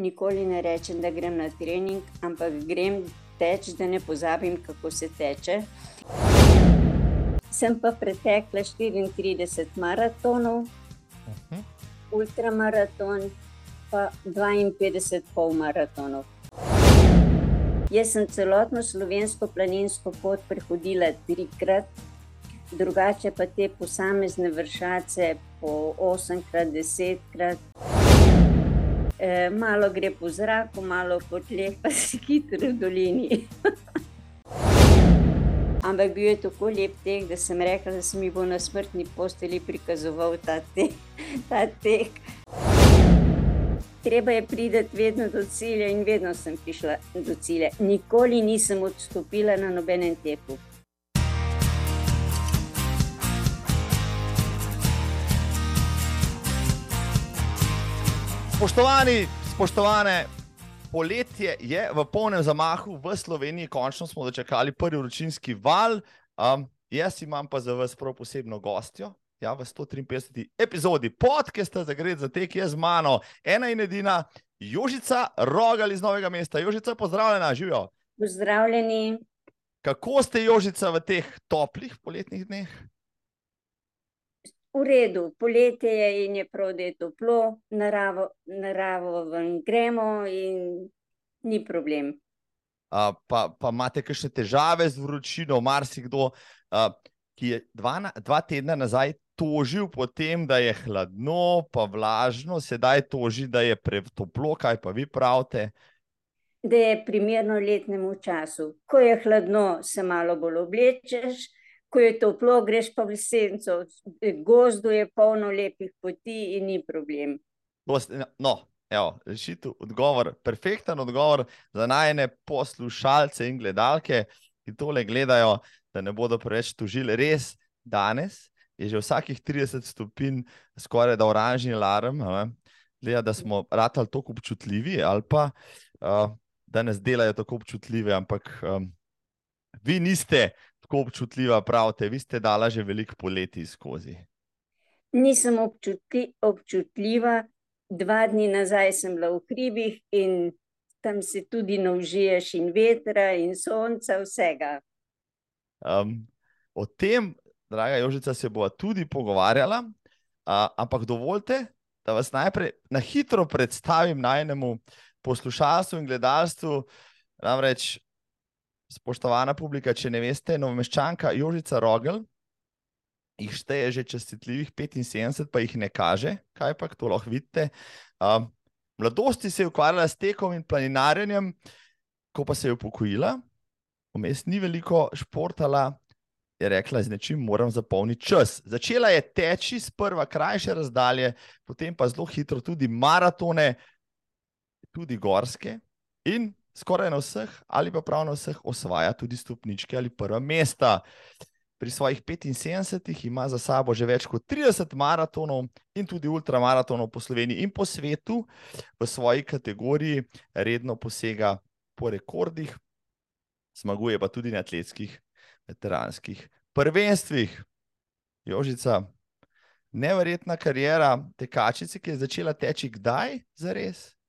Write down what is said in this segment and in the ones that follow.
nikoli ne rečem, da grem na trening, ampak grem teč, da ne pozabim, kako se teče. Sem pa pretekla 34 maratonov, uh -huh. ultramaraton, pa 52 polmaratonov. Jaz sem celotno slovensko planinsko pot prehodila trikrat, drugače pa te posamezne vršace po 8krat, 10krat. E, malo gre po zraku, malo po tleh, pa si hitro v dolini. Ampak bil je tako lep tek, da sem rekla, da se mi bo na smrtni posteli prikazoval ta tek. Ta tek. Treba je priti vedno do cilja, in vedno sem prišla do cilja. Nikoli nisem odstopila na nobenem teku. Spoštovani, spoštovane, poletje je v polnem zamahu v Sloveniji, končno smo dočekali prvi vročinski val. Um, jaz imam pa za vas prav posebno gostjo. Ja, v 153. epizodi podcasta za Gred za tek je z mano ena in edina Jožica Rogal iz Novega mesta. Jožica, pozdravljena, živijo. Pozdravljeni. Kako ste, Jožica, v teh toplih poletnih dneh? V redu, poletje je in je prav, da je toplo, naravo, naravo ven gremo in ni problem. Uh, pa, pa imate kakšne težave z vročino, marsikdo, uh, ki je dva, dva tedna nazaj tožil po tem, da je hladno, pa vlažno, sedaj toži, da je pretoplo, kaj pa vi pravite. Da je primerno letnemu času. Ko je hladno, se malo bolj oblečeš, ko je toplo, greš pa v senco, gozdu je polno lepih poti in ni problem. No, evo, rešitev, odgovor, perfekten odgovor za najne poslušalce in gledalke, ki tole gledajo, da ne bodo preveč tužili. Res, danes je že vsakih 30 stopinj skoraj da oranžni alarm, gleda, da smo ratali tako občutljivi ali pa uh, da nas delajo tako občutljive, ampak um, vi niste tako občutljiva, pravite, vi ste dala že veliko poleti skozi. Nisem občutli, občutljiva, dva dni nazaj sem bila v hribih in tam se tudi naužiješ, in vetra, in sonca, vsega. Um, o tem, draga Jožica, se bo tudi pogovarjala, uh, ampak dovolite, da vas najprej na hitro predstavim najnemu poslušalstvu in gledalstvu. Namreč spoštovana publika, če ne veste, novomeščanka Jožica Rogel, jih šteje že čestitljivih 75, pa jih ne kaže, kaj pa to lahko vidite. Uh, mladosti se je ukvarjala s tekom in planinarjenjem, ko pa se je upokojila, vmes ni veliko športala. Je rekla, z nečim moram zapolniti čas. Začela je teči sprva krajše razdalje, potem pa zelo hitro tudi maratone, tudi gorske. In skoraj na vseh, ali pa prav na vseh, osvaja tudi stopničke ali prva mesta. Pri svojih 75 ima za sabo že več kot 30 maratonov in tudi ultramaratonov po Sloveniji in po svetu, v svoji kategoriji redno posega po rekordih, zmaguje pa tudi na atletskih, veteranskih prvenstvih. Jožica, neverjetna karijera tekačice, ki je začela teči kdaj za res?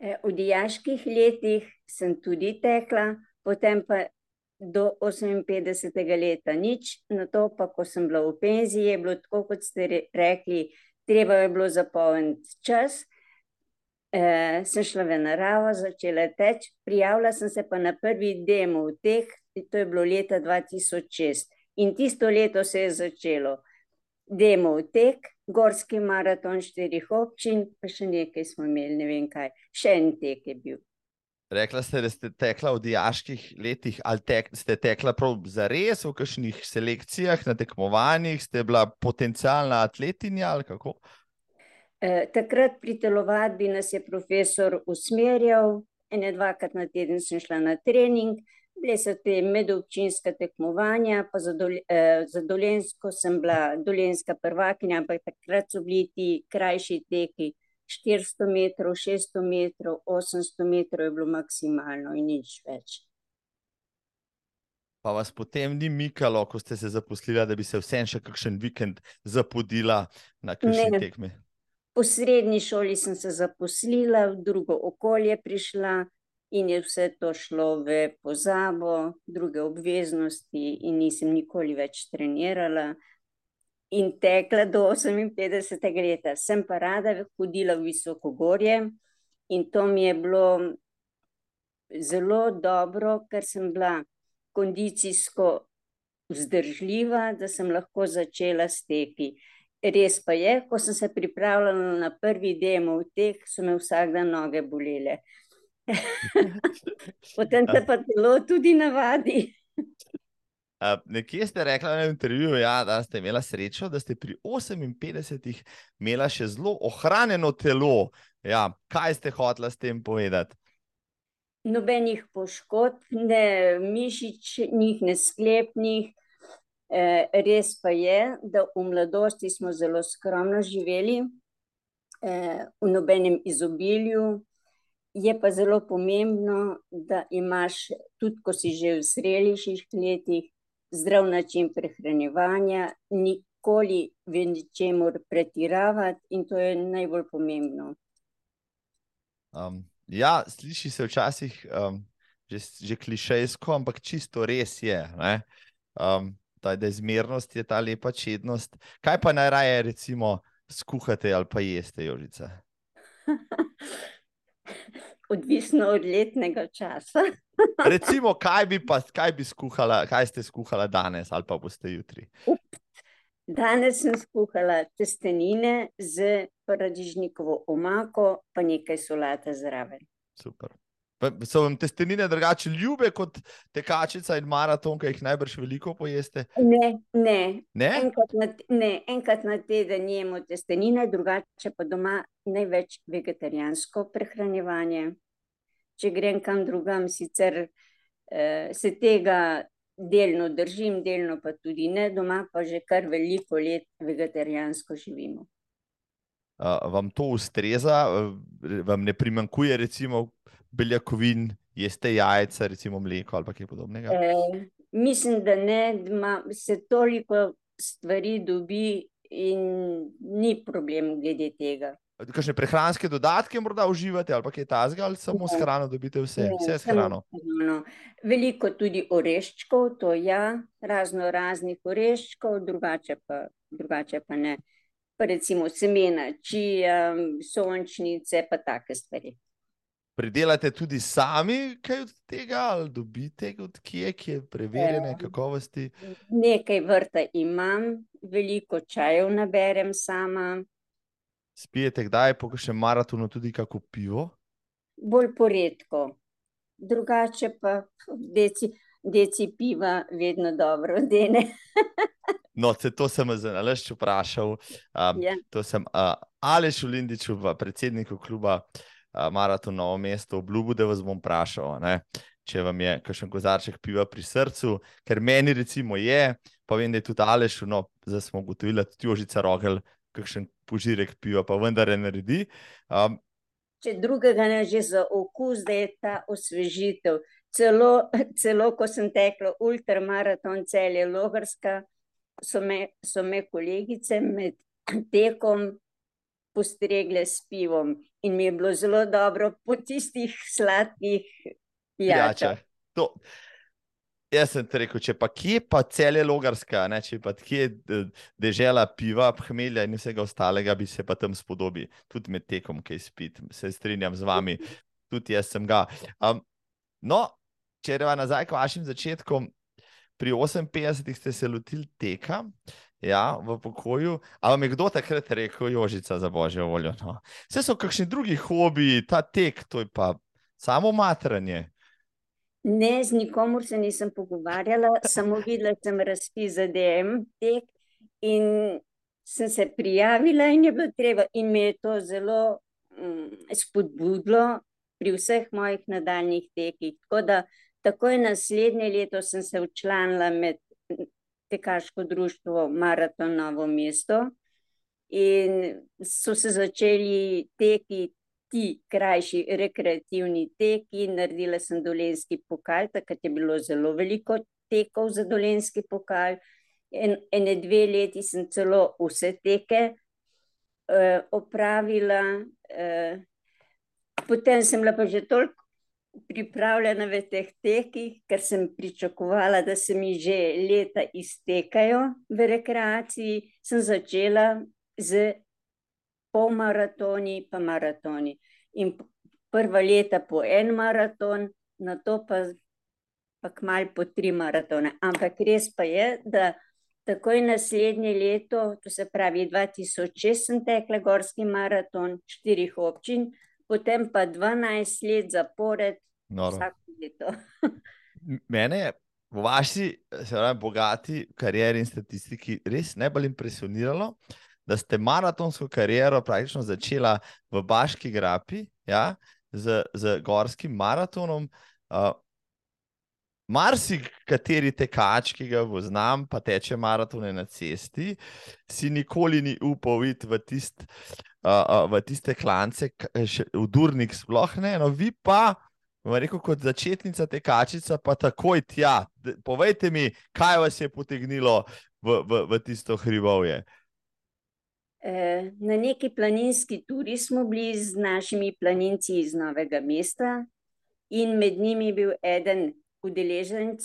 Eh, v dijaških letih sem tudi tekla, potem pa do 58. leta nič, na to pa, ko sem bila v penziji, je bilo tako, kot ste rekli, treba je bilo zapolniti čas. E, sem šla v naravo, začela teči, prijavila sem se pa na prvi demo v teh, to je bilo leta 2006 in tisto leto se je začelo. Demo v tek, gorski maraton štirih občin, pa še nekaj smo imeli, ne vem kaj, še en tek je bil. Rekla ste, da ste tekla v diaških letih, ali tek, ste tekla prav za res v kakšnih selekcijah, na tekmovanjih, ste bila potencijalna atletinja ali kako? E, takrat pri telovadbi nas je profesor usmerjal, ene dvakrat na teden sem šla na trening, bile so te medobčinska tekmovanja, pa za, dol, eh, za Dolensko sem bila dolenska prvakinja, ampak takrat so bili ti krajši teki. 400 metrov, 600 metrov, 800 metrov je bilo maksimalno in nič več. Pa vas potem ni mikalo, ko ste se zaposlili, da bi se vsem še kakšen vikend zapodila na kakšni tekmi? Po srednji šoli sem se zaposlila, v drugo okolje prišla in je vse to šlo v pozabo, druge obveznosti in nisem nikoli več trenirala in tekla do 58. leta. Sem pa rada hodila v visoko gorje in to mi je bilo zelo dobro, ker sem bila kondicijsko vzdržljiva, da sem lahko začela steki. Res pa je, ko sem se pripravljala na prvi demo v teh, so me vsak dan noge bolele. Potem te pa telo tudi navadi. Uh, nekje ste rekli na intervjuju, ja, da ste imeli srečo, da ste pri 58 imeli še zelo ohranjeno telo. Ja, kaj ste hoteli s tem povedati? Nobenih poškodb, ne mišičnih, ne sklepnih, Eh, res pa je, da v mladosti smo zelo skromno živeli, eh, v nobenem izobilju. Je pa zelo pomembno, da imaš, tudi ko si že v zrelejših letih, zdrav način prehranevanja, nikoli v ničemur pretiravati, in to je najbolj pomembno. Um, ja, sliši se včasih um, že, že klišejsko, ampak čisto res je. Um, ta izmernost je ta lepa čednost. Kaj pa najraje, recimo, skuhate ali pa jeste, Jožica? Odvisno od letnega časa. recimo, kaj bi, pa, kaj bi skuhala, kaj ste skuhala danes ali pa boste jutri? Danes sem skuhala testenine z paradižnikovo omako, pa nekaj solata zraven. Super. So vam testenine drugače ljube kot tekačica in maraton, ki jih najbrž veliko pojeste? Ne, ne. ne? Enkrat, na, ne enkrat na teden jemo testenine, drugače pa doma največ vegetarijansko prehranjevanje. Če grem kam drugam, sicer eh, se tega delno držim, delno pa tudi ne, doma pa že kar veliko let vegetarijansko živimo. Uh, vam to ustreza, vam ne primankuje, recimo, beljakovin, jeste jajca, recimo mleko ali kaj podobnega? E, mislim, da ne, da se toliko stvari dobi in ni problem glede tega. Kakšne prehranske dodatke morda uživate, ali pa kaj tasga, ali samo s hrano dobite vse, ne, vse s hrano? hrano? Veliko tudi oreščkov, to ja, razno raznih oreščkov, drugače pa, drugače pa ne. Pa recimo semena, čija, sončnice, pa take stvari pridelate tudi sami kaj od tega, ali dobite od kje, ki je preverjene kakovosti? Nekaj vrta imam, veliko čajev naberem sama. Spijete kdaj, po še maratonu, tudi kako pivo? Bolj poredko. Drugače pa deci, deci piva vedno dobro dene. no, se to sem zdaj vprašal. Um, ja. To sem uh, Aleš Ulindič, predsednik kluba maraton Novo mesto, obljubil, da vas bom vprašal, ne, če vam je kakšen kozarček piva pri srcu, ker meni recimo je, pa vem, da je tudi Aleš, no, zdaj smo ugotovili, da tudi Jožica Rogel, kakšen požirek piva, pa vendar je naredi. Um, če drugega ne že za okus, da je ta osvežitev. Celo, celo ko sem tekla ultramaraton celje Logarska, so me, so me kolegice med tekom postregle s pivom in mi je bilo zelo dobro po tistih sladkih pijačah. Jaz sem rekel, če pa kje pa cel je logarska, ne, če pa kje dežela piva, hmelja in vsega ostalega, bi se pa tam spodobi, tudi med tekom, kaj spit. Se strinjam z vami, tudi jaz sem ga. Um, no, če reva nazaj k vašim začetkom, pri 58 ste se lotili teka. Ja, v pokoju. Ali vam je kdo takrat rekel, Jožica, za božjo voljo? No. Vse so kakšni drugi hobiji, ta tek, to je pa samo matranje. Ne, z nikomor se nisem pogovarjala, samo videla sem razpis za DM tek in sem se prijavila in je bilo treba. In me je to zelo um, spodbudilo pri vseh mojih nadaljnih tekih. Tako da takoj naslednje leto sem se učlanila med tekaško društvo Maraton Novo mesto. In so se začeli teki, ti krajši rekreativni teki, naredila sem dolenski pokal, takrat je bilo zelo veliko tekov za dolenski pokal, en, ene dve leti sem celo vse teke uh, opravila, uh, potem sem bila pa že toliko pripravljena v teh tekih, ker sem pričakovala, da se mi že leta iztekajo v rekreaciji, sem začela z polmaratoni, pa maratoni. In prva leta po en maraton, na to pa, pa kmalo po tri maratone. Ampak res pa je, da takoj naslednje leto, to se pravi 2006, sem tekla gorski maraton štirih občin, potem pa 12 let zapored, vsako leto. Mene je v vaši, se pravi, bogati karieri in statistiki res najbolj impresioniralo, da ste maratonsko kariero praktično začela v Baški grapi, ja, z, z gorskim maratonom. Uh, Marsikateri tekač, ki ga poznam, pa teče maratone na cesti, si nikoli ni upal iti v, tist, uh, v tiste klance, v Durnik, sploh ne. No, vi pa, rekel, kot začetnica tekačica, pa takoj tja. Povejte mi, kaj vas je potegnilo v, v, v tisto hribovje. Uh, Eh, na neki planinski turi smo bili z našimi planinci iz Novega mesta, in med njimi bil eden udeleženec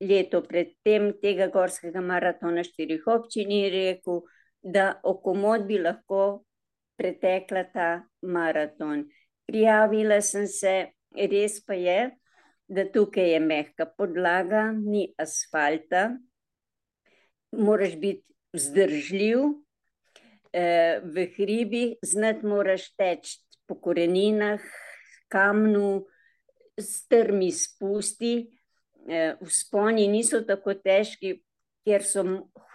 leto predtem tega gorskega maratona štirih občin in rekel, da okomod bi lahko pretekla ta maraton. Prijavila sem se, res pa je, da tukaj je mehka podlaga, ni asfalta, moraš biti vzdržljiv, eh, v hribih, znati moraš teči po koreninah, kamnu, strmi spusti. Eh, vzponi niso tako težki, ker so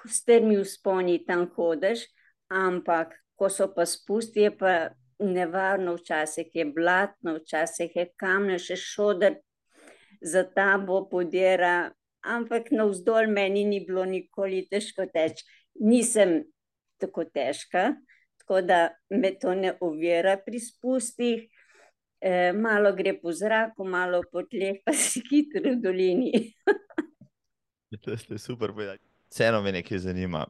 strmi vzponi tam hodiš, ampak ko so pa spusti, je pa nevarno, včasih je blatno, včasih je kamne, še šodr za tabo podira, ampak na vzdolj meni ni bilo nikoli težko teči. Nisem tako težka, tako da me to ne uvira pri spustih. E, malo gre po zraku, malo po tleh, pa si hitro v dolini. to ste super povedali. Vseeno me nekaj zanima.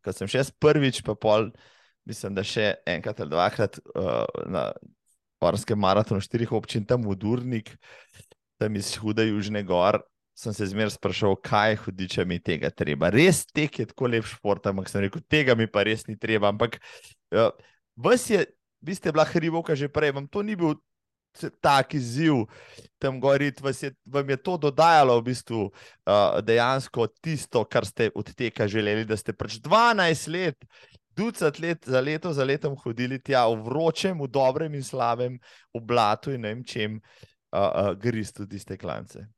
Ko sem še prvič, pa pol, mislim, da še enkrat ali dvakrat uh, na Porskem maratonu štirih občin tam v Durnik, tam iz Huda Južne Gor, sem se zmeraj sprašal, kaj hudiče mi tega treba. Res tek je tako lep šport, ampak sem rekel, tega mi pa res ni treba. Ampak uh, vas je, vi ste bila hribovka že prej, vam to ni bil tak izziv tam gori, vas je, vam je to dodajalo v bistvu uh, dejansko tisto, kar ste od teka želeli, da ste pač 12 let. Ducat let za leto, za letom hodili tja v vročem, v dobrem in slabem, v blatu in ne vem čem, uh, uh, gristu tiste klance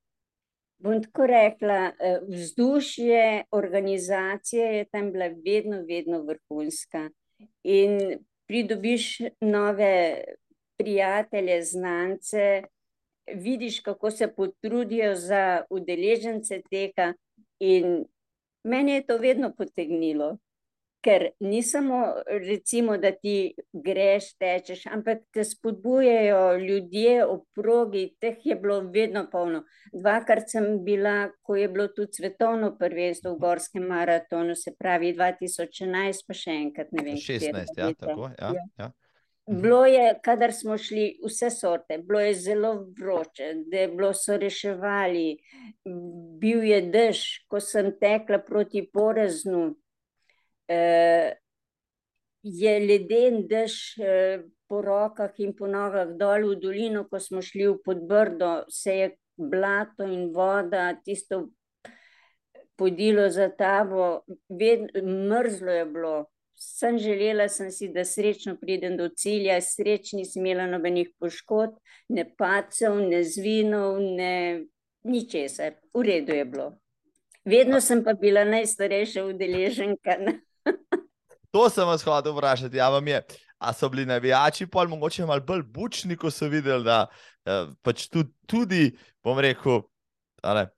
bom tako rekla, eh, vzdušje organizacije je tam bila vedno, vedno vrhunska. In pridobiš nove prijatelje, znance, vidiš, kako se potrudijo za udeležence tega. In meni je to vedno potegnilo ker ni samo, recimo, da ti greš, tečeš, ampak te spodbujajo ljudje ob progi, teh je bilo vedno polno. Dvakrat sem bila, ko je bilo tudi svetovno prvenstvo v Gorskem maratonu, se pravi 2011, pa še enkrat ne vem. 16, ja, tako, ja, ja. ja. Bilo je, kadar smo šli vse sorte, bilo je zelo vroče, da je bilo so reševali, bil je dež, ko sem tekla proti poreznu, je leden dež uh, po rokah in po nogah dol v dolino, ko smo šli v podbrdo, se je blato in voda, tisto podilo za ved, mrzlo je bilo. Sem želela, sem si, da srečno pridem do cilja, srečni sem imela nobenih poškodb, ne pacev, ne zvinov, ne ničesar. V redu je bilo. Vedno sem pa bila najstarejša udeleženka. To sem vas hotel vprašati. Ja, je, a so bili navijači, pa mogoče malo bolj bučni, ko so videli, da eh, pač tudi, tudi, bom rekel,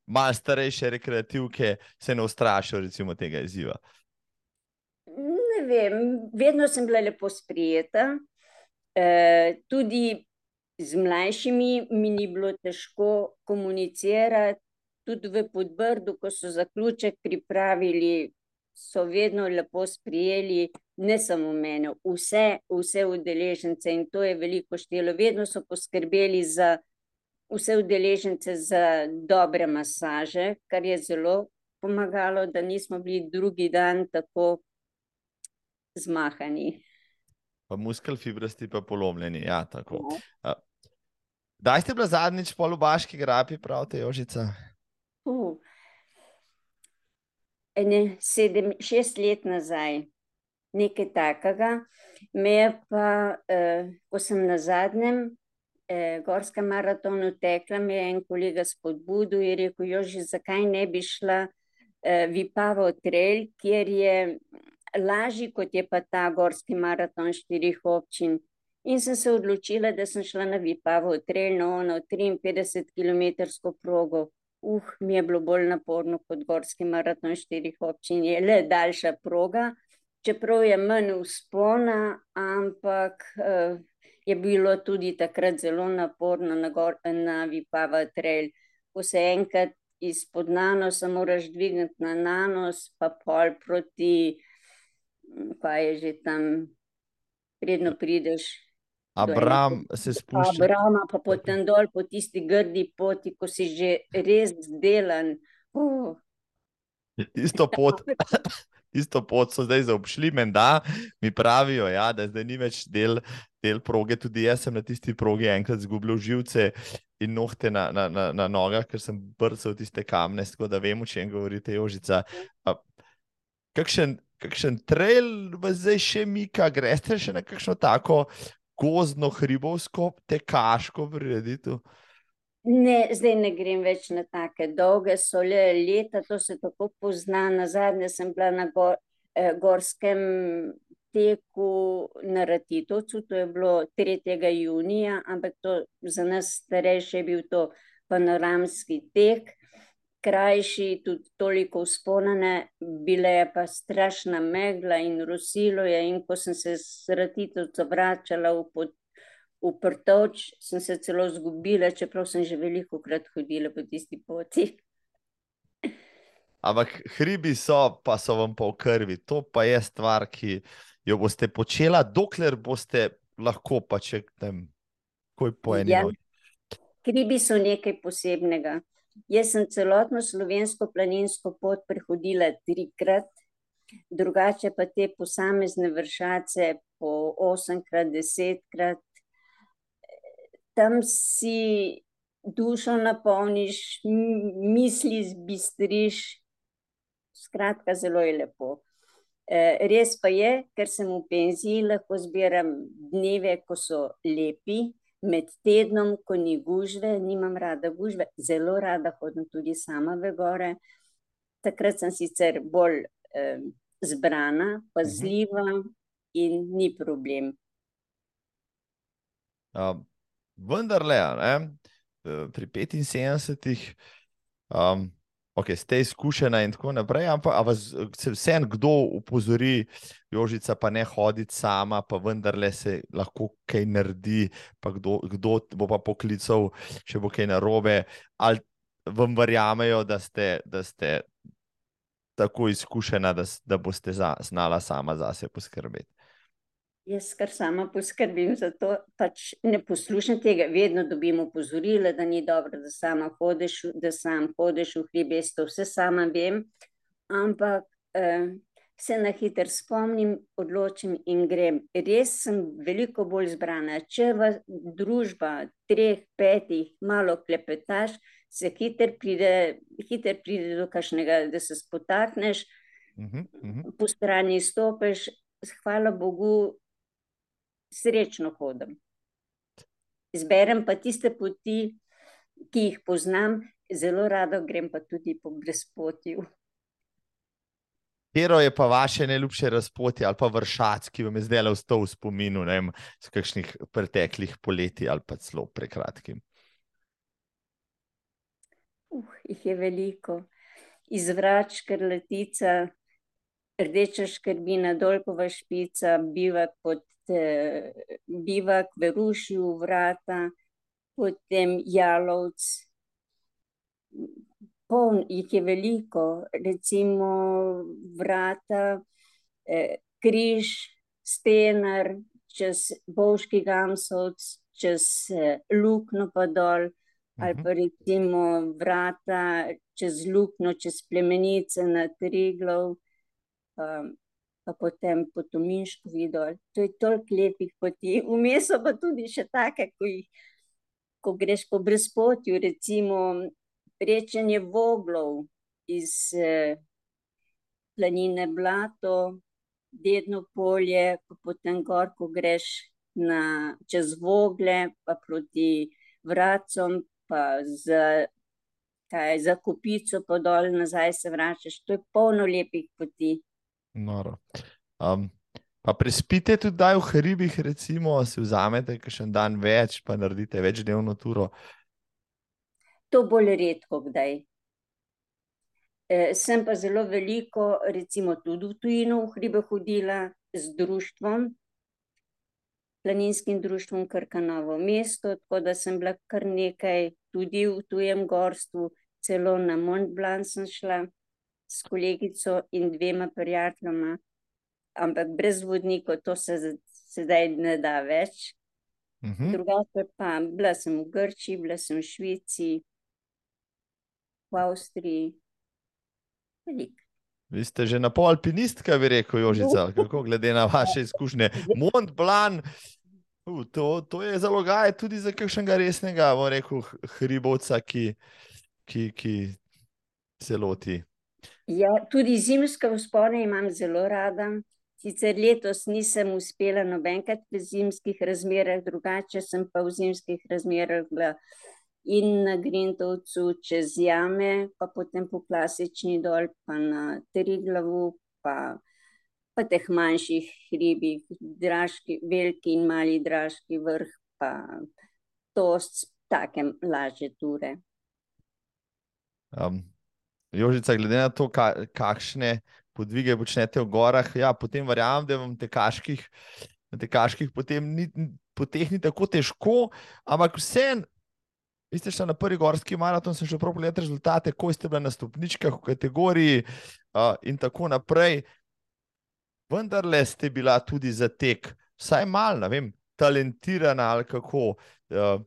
malo starejše rekreativke se ne ustrašijo recimo, tega izziva. Ne vem, vedno sem bila lepo sprijeta. E, tudi z mlajšimi mi ni bilo težko komunicirati, tudi v Podbrdu, ko so zaključek pripravili, so vedno lepo sprijeli, ne samo mene, vse, vse udeležence in to je veliko štelo. Vedno so poskrbeli za vse udeležence za dobre masaže, kar je zelo pomagalo, da nismo bili drugi dan tako zmahani. Pa muskel fibrasti, pa polomljeni. Ja, tako. Ja. Kdaj ste bila zadnjič po Lubaški grapi, pravite, Jožica? Uh, ene sedem, šest let nazaj, nekaj takega. Me pa, eh, ko sem na zadnjem eh, gorskem maratonu tekla, me je en kolega spodbudil in rekel, Joži, zakaj ne bi šla eh, Vipavo trail, kjer je lažji, kot je pa ta gorski maraton štirih občin. In sem se odločila, da sem šla na Vipavo trail, na ono 53 km progo. Uh, mi je bilo bolj naporno kot gorski maraton štirih občin, je le daljša proga, čeprav je manj uspona, ampak uh, je bilo tudi takrat zelo naporno na, gor, na Vipava trail. Ko se enkrat izpod nanosa moraš dvigniti na nanos, pa pol proti, kaj je že tam, predno prideš. Abram se spušča. Abrama pa potem dol po tisti grdi poti, ko si že res zdelan. Uh. Isto pot. Isto pot so zdaj zaobšli, menda mi pravijo, ja, da zdaj ni več del, del proge. Tudi jaz sem na tisti progi enkrat izgubil živce in nohte na, na, na, na nogah, ker sem brcal tiste kamne, tako da vem, o čem govorite, Jožica. Kakšen, kakšen trail vas zdaj še mika, greste še na kakšno tako gozdno, hribovsko, tekaško prireditev? Ne, zdaj ne grem več na take dolge, so le leta, to se tako pozna. Na zadnje sem bila na gor, eh, gorskem teku na Ratitovcu, to je bilo 3. junija, ampak to za nas starejše je bil to panoramski tek, krajši, tudi toliko usponane, bile je pa strašna megla in rosilo je in ko sem se z Ratitovca vračala v pot, v Prtovč, sem se celo zgubila, čeprav sem že veliko krat hodila po tisti poti. Ampak hribi so, pa so vam pa v krvi. To pa je stvar, ki jo boste počela, dokler boste lahko, pa če tam, koj po eni. Ja. Hribi so nekaj posebnega. Jaz sem celotno slovensko planinsko pot prehodila trikrat, drugače pa te posamezne vršace po osemkrat, desetkrat, tam si dušo napolniš, misli zbistriš, skratka, zelo je lepo. E, res pa je, ker sem v penziji, lahko zbiram dneve, ko so lepi, med tednom, ko ni gužve, nimam rada gužve, zelo rada hodim tudi sama v gore. Takrat sem sicer bolj eh, zbrana, pazljiva in ni problem. Um, vendar le, ne, pri 75, um, okay, ste izkušeni in tako naprej, ampak se vseeno kdo upozori, Jožica, pa ne hoditi sama, pa vendar le se lahko kaj naredi, pa kdo, kdo bo pa poklical, če bo kaj narobe, ali vam verjamejo, da ste. Da ste Tako izkušena, da, da boste za, znala sama za sebe poskrbeti. Jaz kar sama poskrbim za to, pač ne poslušam tega, vedno dobim opozorila, da ni dobro, da sama hodiš, da sam hodiš v hribe, jaz to vse sama vem, ampak eh, se na hiter spomnim, odločim in grem. Res sem veliko bolj zbrana. Če v družba treh, petih malo klepetaš, se hiter pride, hiter pride do kašnega, da se spotakneš, uh -huh, uh -huh. po strani stopeš, hvala Bogu, srečno hodim. Zberem pa tiste poti, ki jih poznam, zelo rado grem pa tudi po brezpotju. Kero je pa vaše najljubše razpoti ali pa vršac, ki vam je zdaj le vstal v spominu, ne vem, z kakšnih preteklih poletij ali pa celo prekratkim? Uh, jih je veliko. Izvrač, krletica, rdeča škrbina, dolgova špica, bivak pod eh, bivak v Rušju, vrata, potem jalovc. Poln jih je veliko, recimo vrata, eh, križ, stenar, čez Bovški Gamsovc, čez uh, Lukno pa dol, ali pa recimo vrata čez Lukno, čez Plemenice na Triglov, um, pa potem po Tominšku videl. To je toliko lepih poti. Vmes pa tudi še take, ko, jih, ko greš po brezpotju, recimo prečenje voglov iz uh, planine Blato, Dedno polje, pa potem gor, ko greš na, čez vogle, pa proti vracom, pa za, kaj, za kupico, pa dol nazaj se vračaš. To je polno lepih poti. Um, pa prespite tudi v hribih, recimo, si vzamete še en dan več, pa naredite večdnevno turo. To bolj redko kdaj. Eh, sem pa zelo veliko, recimo tudi v tujino, v hribe hodila z društvom, planinskim društvom Krkanovo mesto, tako da sem bila kar nekaj tudi v tujem gorstvu, celo na Mont Blanc sem šla s kolegico in dvema prijateljama, ampak brez vodnikov to se sedaj ne da več. Uh mhm. -huh. Drugače pa bila sem v Grčiji, bila sem v Švici, v Avstriji, veliko. Vi ste že na pol alpinistka, bi rekel Jožica, kako glede na vaše izkušnje. Mont Blanc, uh, to, to je zalogaj tudi za kakšnega resnega, bom rekel, hribovca, ki, ki, ki se loti. Ja, tudi zimske vzpone imam zelo rada. Sicer letos nisem uspela nobenkrat v zimskih razmerah, drugače sem pa v zimskih razmerah bila in na Grintovcu čez jame, pa potem po klasični dol, pa na Triglavu, pa, pa teh manjših hribih, dražki, veliki in mali dražki vrh, pa to s takem lažje ture. Um, Jožica, glede na to, ka, kakšne podvige počnete v gorah, ja, potem verjamem, da vam tekaških, tekaških potem ni, poteh ni tako težko, ampak vseeno Vi ste šli na prvi gorski maraton, sem še prav pogledal rezultate, ko ste bili na stopničkah v kategoriji uh, in tako naprej. Vendar le ste bila tudi za tek, vsaj malo, ne vem, talentirana ali kako, uh,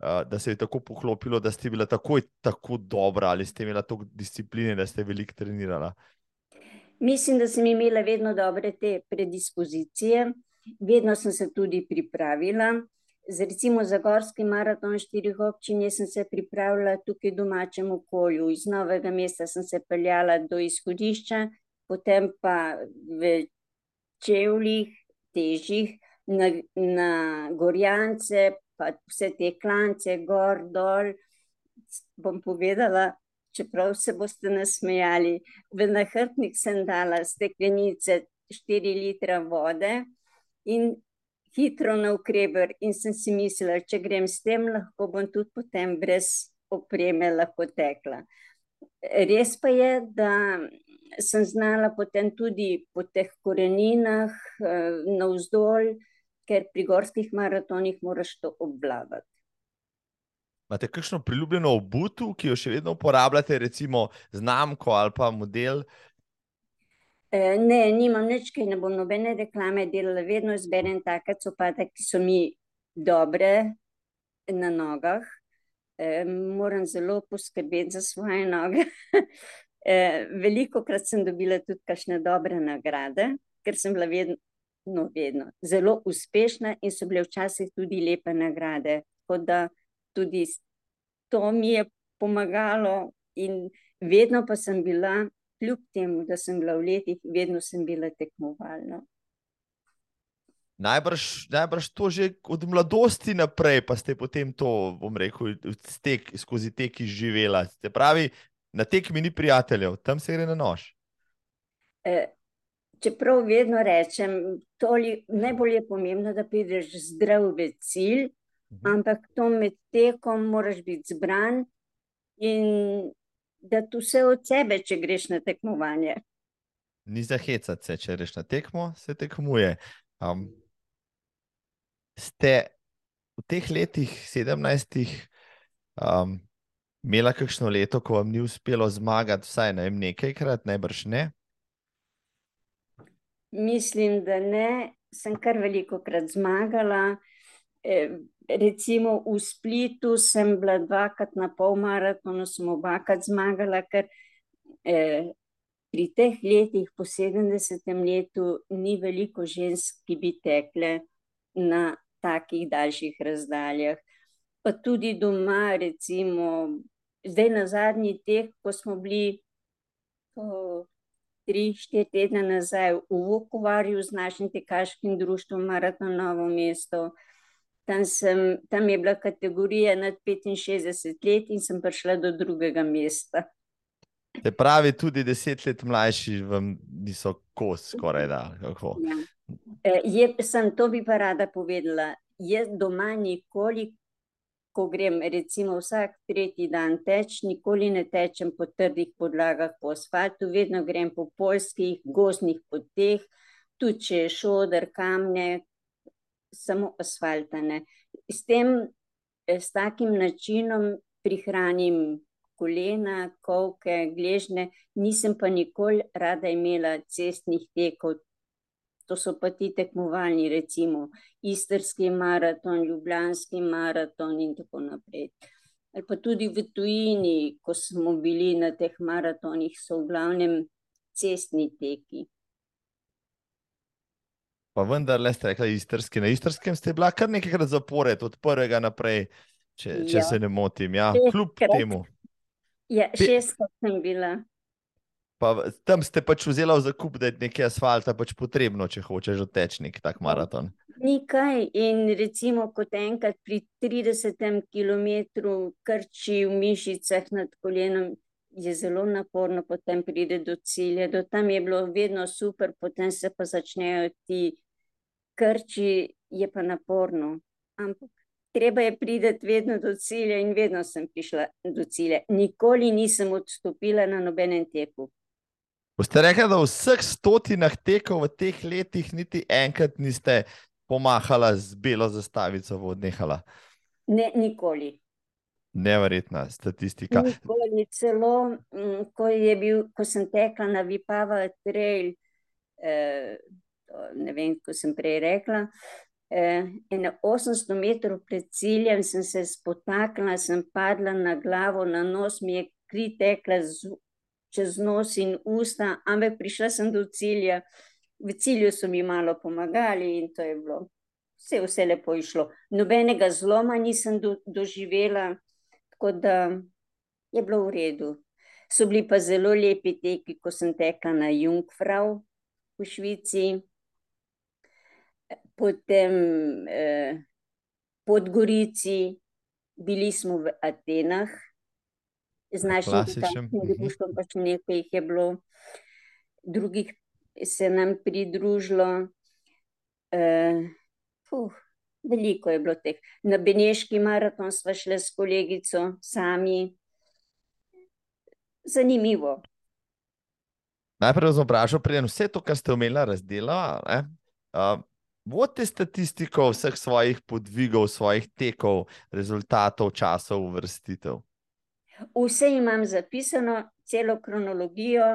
da se je tako poklopilo, da ste bila takoj tako dobra ali ste imela toliko discipline, da ste veliko trenirala. Mislim, da sem imela vedno dobre te predispozicije, vedno sem se tudi pripravila z recimo za gorski maraton štirih občin, sem se pripravila tukaj v domačem okolju. Iz novega mesta sem se peljala do izhodišča, potem pa v čevljih, težjih, na, na gorjance, pa vse te klance, gor, dol. Bom povedala, čeprav se boste nasmejali, v nahrbnik sem dala steklenice 4 litra vode in hitro na ukreber in sem si mislila, če grem s tem, lahko bom tudi potem brez opreme lahko tekla. Res pa je, da sem znala potem tudi po teh koreninah eh, navzdolj, ker pri gorskih maratonih moraš to obvladati. Imate kakšno priljubljeno obutu, ki jo še vedno uporabljate, recimo znamko ali pa model, Eh, ne, nimam nič, ki ne bom nobene reklame delala, vedno izberem take copate, ki so mi dobre na nogah. E, moram zelo poskrbeti za svoje noge. e, veliko krat sem dobila tudi kakšne dobre nagrade, ker sem bila vedno, no, vedno zelo uspešna in so bile včasih tudi lepe nagrade. Tako da tudi to mi je pomagalo in vedno pa sem bila kljub temu, da sem bila v letih, vedno sem bila tekmovalna. Najbrž, najbrž to že od mladosti naprej, pa ste potem to, bom rekel, stek, skozi tek izživela. Ste pravi, na tekmi ni prijateljev, tam se gre na nož. E, čeprav vedno rečem, toli, najbolj je pomembno, da prideš zdrav v cilj, mhm. ampak to med tekom moraš biti zbran in da tu vse od sebe, če greš na tekmovanje. Ni za hecati se, če greš na tekmo, se tekmuje. Um, ste v teh letih, sedemnajstih, um, imeli kakšno leto, ko vam ni uspelo zmagati, vsaj ne vem, nekajkrat, najbrž ne? Mislim, da ne. Sem kar veliko krat zmagala. E, recimo v Splitu sem bila dvakrat na polmaratonu, sem obakrat zmagala, ker e, pri teh letih, po 70. letu, ni veliko žensk, ki bi tekle na takih daljših razdaljah. Pa tudi doma, recimo, zdaj na zadnji teh, ko smo bili po 3-4 tedne nazaj v Vukovarju z našim tekaškim društvom Maraton Novo mesto. Tam, sem, tam je bila kategorija nad 65 let in sem prišla do drugega mesta. Se pravi, tudi deset let mlajši vam niso kos, skoraj da. Kako? Ja. E, je, sem to bi pa rada povedala. Jaz doma nikoli ko grem, recimo vsak tretji dan teč, nikoli ne tečem po trdih podlagah, po asfaltu, vedno grem po polskih, gozdnih poteh, tudi če je šodr, kamne, samo asfaltane. S tem, e, s takim načinom prihranim kolena, kolke, gležne, nisem pa nikoli rada imela cestnih tekov. To so pa ti tekmovalni, recimo istrski maraton, ljubljanski maraton in tako naprej. Ali pa tudi v tujini, ko smo bili na teh maratonih, so v glavnem cestni teki. Pa vendar, le ste rekli, istrski. Na istrskem ste bila kar nekajkrat zapored, od prvega naprej, če, če ja. se ne motim. Ja, kljub temu. Ja, šestkrat sem bila. Pa, tam ste pač vzeli v zakup, da je nekaj asfalta pač potrebno, če hočeš odteči nek tak maraton. Nikaj. In recimo, kot enkrat pri 30 km krči v mišicah nad kolenom, je zelo naporno, potem pride do cilja. Do tam je bilo vedno super, potem se pa začnejo ti krči, je pa naporno. Ampak treba je priti vedno do cilja, in vedno sem prišla do cilja. Nikoli nisem odstopila na nobenem teku. Boste rekli, da v vseh stotinah tekov v teh letih niti enkrat niste pomahala z belo zastavico odnehala? Ne, nikoli. Neverjetna statistika. Nikoli, celo mm, ko, bil, ko sem tekla na Vipava trail, eh, ne vem, ko sem prej rekla, eh, 800 metrov pred ciljem sem se spotaknila, sem padla na glavo, na nos mi je kri tekla z, čez nos in usta, ampak prišla sem do cilja. V cilju so mi malo pomagali in to je bilo vse, vse lepo išlo. Nobenega zloma nisem do, doživela, tako da je bilo v redu. So bili pa zelo lepi teki, ko sem tekla na Jungfrau v Švici, potem eh, Podgorici, bili smo v Atenah, z našim društvom, pač nekaj jih je bilo, drugih se nam pridružilo. Eh, fuh, veliko je bilo teh. Na Beneški maraton smo šli s kolegico, sami. Zanimivo. Najprej sem vprašal, preden vse to, kar ste omenili, razdelila. Uh, vodite statistiko vseh svojih podvigov, svojih tekov, rezultatov, časov, vrstitev? Vse imam zapisano, celo kronologijo.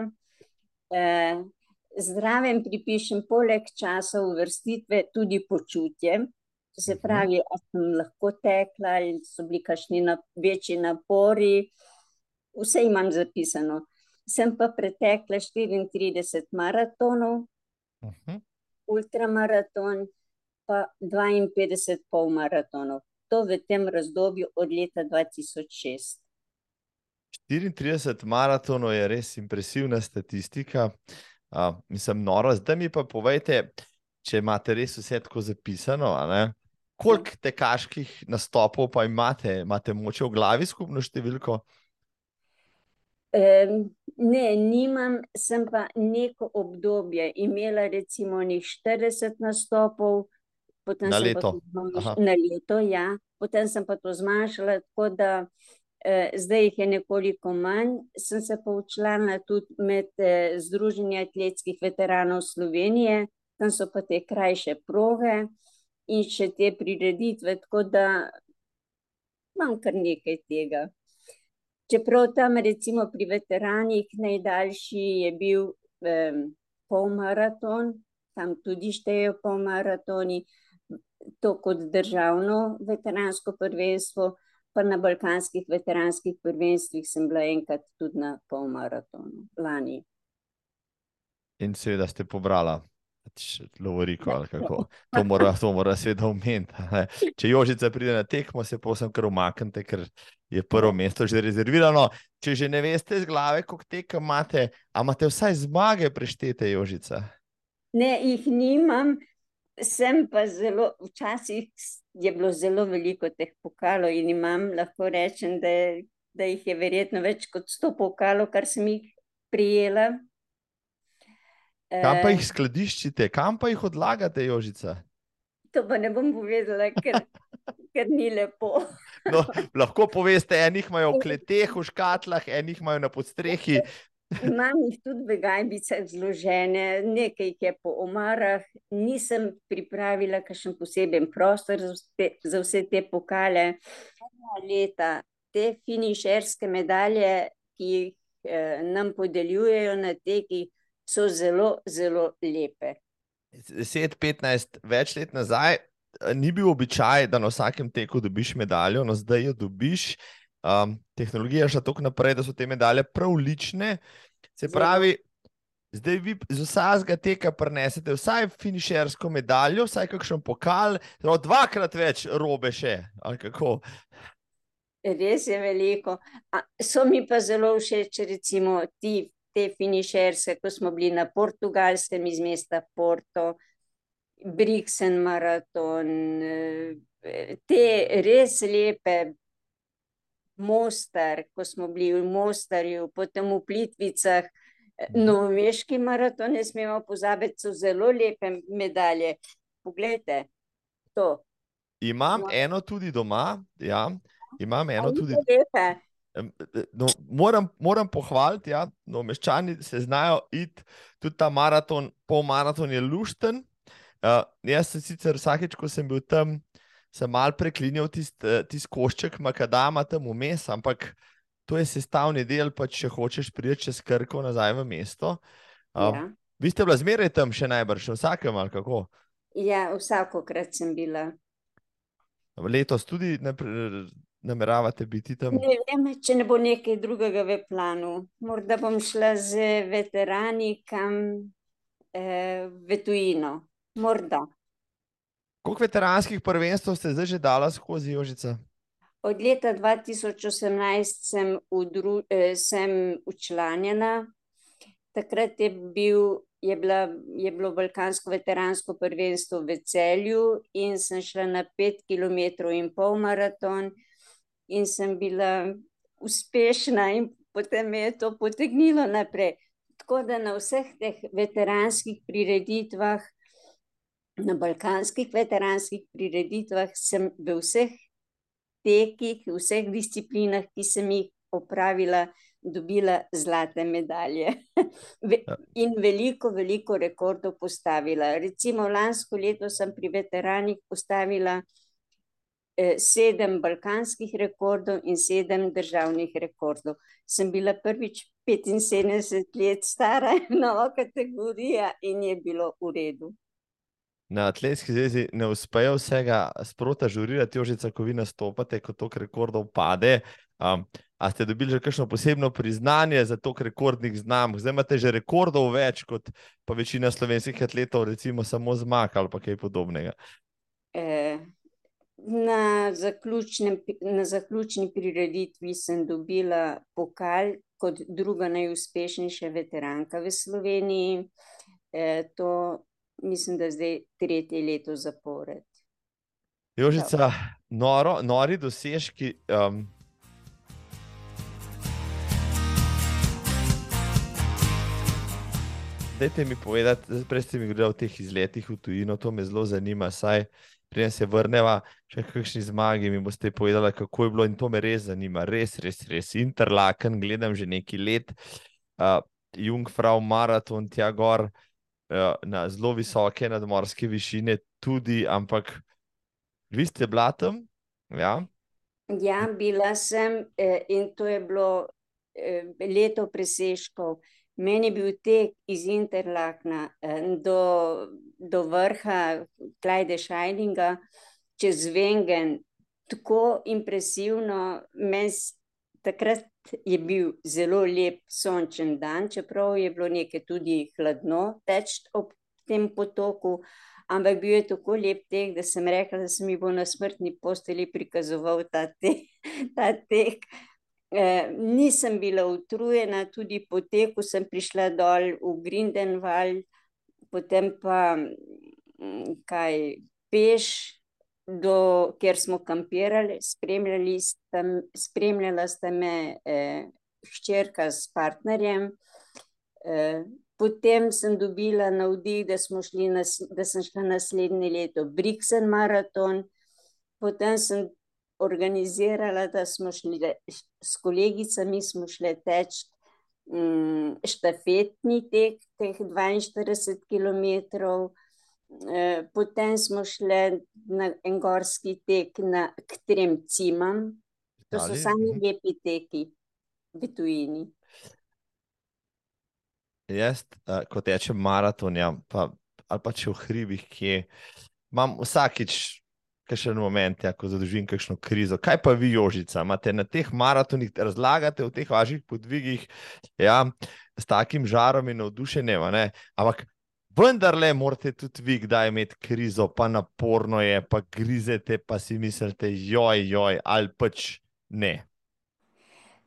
Eh, zraven pripišem, poleg časa uvrstitve, tudi počutje. Se mhm. pravi, ali sem lahko tekla, ali so bili kakšni na, večji napori. Vse imam zapisano. Sem pa pretekla 34 maratonov, uh mhm. -huh ultramaraton, pa 52 polmaratonov. To v tem razdobju od leta 2006. 34 maratonov je res impresivna statistika. Uh, mislim, noro. Zdaj mi pa povejte, če imate res vse tako zapisano, koliko tekaških nastopov pa imate, imate moče v glavi skupno številko? Ne, nimam, sem pa neko obdobje imela, recimo, 40 nastopov, potem na leto. Na leto, ja, potem sem pa to zmanjšala, tako da eh, zdaj jih je nekoliko manj. Sem se poučila tudi med eh, Združenjem atletskih veteranov Slovenije, tam so pa te krajše proge in še te prireditve, tako da imam kar nekaj tega. Čeprav tam, recimo pri veteranih, najdaljši je bil um, polmaraton, tam tudi štejejo po maratoni, to kot državno veteransko prvenstvo, pa na balkanskih veteranskih prvenstvih sem bila enkrat tudi na polmaratonu, lani. In seveda ste pobrala. Lovoriko, ali kako. To mora, to mora seveda omeniti. Če Jožica pride na tekmo, se posem kar umaknite, ker je prvo mesto že rezervirano. Če že ne veste z glave, koliko tekem imate, a imate vsaj zmage preštete, Jožica? Ne, jih nimam, sem pa zelo, včasih je bilo zelo veliko teh pokalov in imam, lahko rečem, da, da jih je verjetno več kot sto pokalov, kar sem jih prijela. Kam pa Eh, jih skladiščite, kam pa jih odlagate, Jožica? To pa ne bom povedala, ker, ker ni lepo. No, lahko poveste, enih imajo v kleteh, v škatlah, enih imajo na podstrehi. Imam jih tudi v gajbicah zložene, nekaj jih je po omarah. Nisem pripravila kakšen poseben prostor za vse, za vse te pokale. Leta te finišerske medalje, ki jih eh, nam podeljujejo na tekih, so zelo, zelo lepe. 10-15 več let nazaj eh, ni bil običaj, da na vsakem teku dobiš medaljo, no zdaj jo dobiš. Um, tehnologija šla tako naprej, da so te medalje prav lične. Se Zelo. pravi, zdaj vi z vsakega teka prenesete vsaj finišersko medaljo, vsaj kakšen pokal, zelo dvakrat več robe še. kako? Res je veliko. A, so mi pa zelo všeč, recimo, ti, te finišerske, ko smo bili na portugalskem iz mesta Porto, Brixen maraton, eh, te res lepe. Mostar, ko smo bili v Mostarju, potem v Plitvicah, Novomeški maraton, ne smemo pozabiti, so zelo lepe medalje. Poglejte, to. Imam No. eno tudi doma, ja, imam eno tudi lepe? No, moram, moram pohvaliti, da ja, no, meščani se znajo iti tudi ta maraton, pol maraton je lušten. Uh, jaz sem sicer vsakeč, ko sem bil tam, sem mal preklinjal tisti tist košček makadama tam vmes, ampak to je sestavni del, pa če hočeš priti čez Krko nazaj v mesto. Um, Ja. Vi ste bila zmeraj tam še najbrž, na vsakem ali kako? ja, vsakokrat sem bila. Letos tudi ne, nameravate biti tam? Ne vem, če ne bo nekaj drugega v planu. Morda bom šla z veterani kam eh, v tujino. Morda. Koliko veteranskih prvenstv ste zdaj že dala skozi Jožica? Od leta 2018 sem, udru, eh, sem učlanjena. Takrat je, bil, je, bila, je bilo Balkansko veteransko prvenstvo v Celju in sem šla na 5 km in pol maraton in sem bila uspešna in potem me je to potegnilo naprej. Tako da na vseh teh veteranskih prireditvah, na balkanskih veteranskih prireditvah sem v vseh tekih, v vseh disciplinah, ki sem jih opravila, dobila zlate medalje. Ja. In veliko, veliko rekordov postavila. Recimo lansko leto sem pri veteranih postavila eh, sedem balkanskih rekordov in sedem državnih rekordov. Sem bila prvič 75 let stara, nova kategorija in je bilo v redu. Na atletski zvezi ne uspejo vsega sprota žurirati, Jožica, ko vi nastopate, ko tok rekordov pade. Um, a ste dobili že kakšno posebno priznanje za tok rekordnih znamk? Zdaj imate že rekordov več kot pa večina slovenskih atletov, recimo samo zmag ali kaj podobnega. Eh, Na, zaključnem, na zaključni prireditvi sem dobila pokal kot druga najuspešnejša veteranka v Sloveniji. Eh, to mislim, da zdaj tretje leto zapored. Jožica, noro, nori dosežki. Um, Dajte mi povedati, prej ste mi govorili o teh izletih v tujino, to me zelo zanima. Saj, preden se vrneva, še kakšni zmagi mi boste povedali, kako je bilo in to me res zanima. Res, res, res. Interlaken, gledam že nekaj let, uh, Jungfrau maraton, tja gor uh, na zelo visoke nadmorske višine, tudi, ampak vi ste bila tam, ja, Ja, bila sem eh, in to je bilo eh, leto presežkov. Meni je bil tek iz Interlakna do, do vrha Klajde Šajninga čez Vengen tako impresivno. Mes, takrat je bil zelo lep sončen dan, čeprav je bilo nekaj tudi hladno teč ob tem potoku, ampak bil je tako lep tek, da sem rekla, da se mi bo na smrtni posteli prikazoval ta tek. Ta tek. Eh, nisem bila utrujena, tudi po teku sem prišla dol v Grindenwald, potem pa kaj peš, do, kjer smo kampirali, spremljali sta, spremljala sta me eh, ščerka s partnerjem. Eh, potem sem dobila navdih, da, nas, da sem šla naslednje leto Brixen maraton. Potem sem organizirala, da smo šli s kolegicami, smo šli teč um, štafetni tek, teh 42 km. Eh, potem smo šli na en gorski tek na, k trem cimam, to so sami mhm. lepi teki v tujini. Jaz, uh, kot rečem, maraton, ja, pa, ali pa če v hribih, ki imam vsakič, ki še en moment, ja, ko zadožim kakšno krizo. Kaj pa vi, Jožica, imate na teh maratonih, razlagate v teh vaših podvigih, ja, s takim žarom in navdušenjem, ampak vendar le morate tudi vi, kdaj imeti krizo, pa naporno je, pa grizete, pa si mislite, joj, joj, ali pač ne.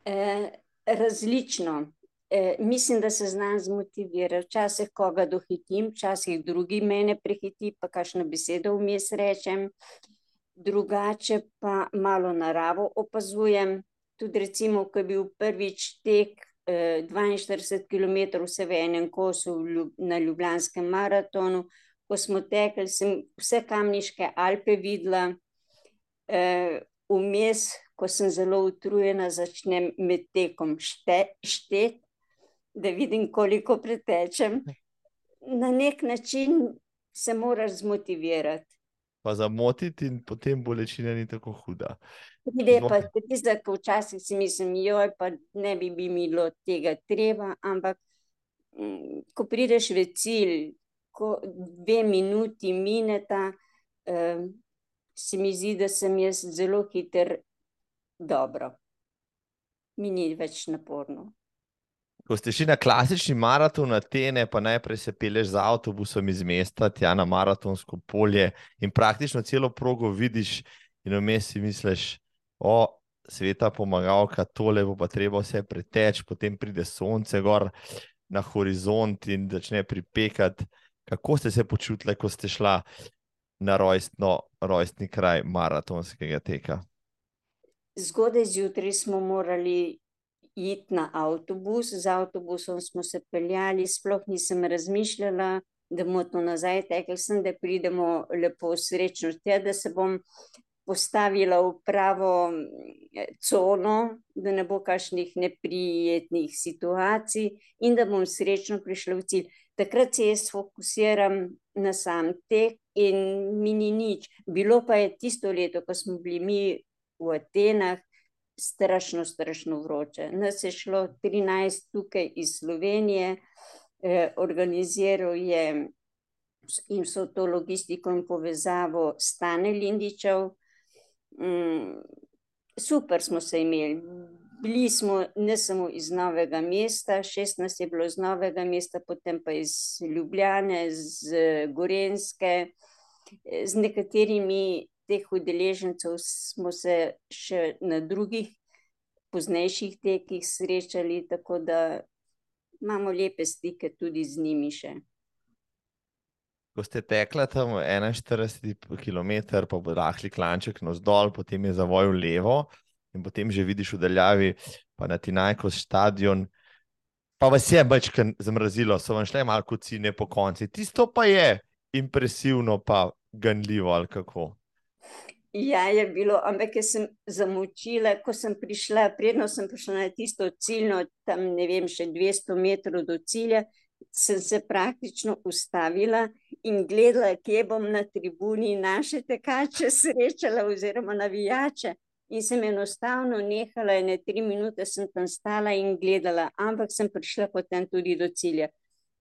E, različno. E, mislim, da se znam zmotivirati. Včasih koga dohitim, včasih drugi mene prehiti, pa kakšno besedo vmes rečem. Drugače pa malo naravo opazujem. Tudi, recimo, ko je bil prvič tek 42 km vse v enem kosu na Ljubljanskem maratonu. Ko smo tekli, sem vse kamniške Alpe videla, vmes, ko sem zelo utrujena, začnem med tekom šteti, da vidim, koliko pretečem. Na nek način se moraš zmotivirati. Pa zamotiti, in potem bolečina ni tako huda. Pride pa tisto, ko včasih si mislim, joj, pa ne bi bilo tega treba, ampak mm, ko prideš v cilj, ko dve minuti mineta, eh, se mi zdi, da sem jaz zelo hiter dobro. Mi ni več naporno. Ko ste šli na klasični maraton na Tene, pa najprej se peleš z avtobusom iz mesta, tja na maratonsko polje in praktično celo progo vidiš in vmes si misliš, o, sveta pomagalka, tole bo pa treba vse preteč, potem pride sonce gor na horizont in začne pripekati. Kako ste se počutili, ko ste šla na rojstno, rojstni kraj maratonskega teka? Zgodaj zjutraj smo morali iti na avtobus, z avtobusom smo se peljali, sploh nisem razmišljala, da bomo to nazaj tekli, sem, da pridemo lepo srečno, te, da se bom postavila v pravo eh, cono, da ne bo kakšnih neprijetnih situacij in da bom srečno prišla v cilj. Takrat se jaz fokusiram na sam tek in mi ni nič. Bilo pa je tisto leto, ko smo bili mi v Atenah, strašno, strašno vroče. Nas je šlo 13 tukaj iz Slovenije, eh, organiziral je in so to logistiko in povezavo Stane Lindičev, Mm, super smo se imeli. Bili smo ne samo iz Novega mesta, 16 je bilo iz Novega mesta, potem pa iz Ljubljane, z Gorenske. Z nekaterimi teh udeležencev smo se še na drugih, poznejših tekih srečali, tako da imamo lepe stike tudi z njimi še ko ste tekli tam 41 km, pa bo rahli klanček navzdol, potem je zavoj v levo in potem že vidiš v daljavi, pa na ti najko stadion. Pa vas je večkrat zamrazilo, so vam šle malo cine po konci. Tisto pa je impresivno, pa ganljivo ali kako. Ja, je bilo, ampak jaz sem zamočila, ko sem prišla, predno sem prišla na tisto ciljno, tam ne vem, še 200 metrov do cilja, sem se praktično ustavila in gledala, kje bom na tribuni naše tekače srečala, oziroma navijače. In sem enostavno nehala, ene tri minute sem tam stala in gledala, ampak sem prišla potem tudi do cilja.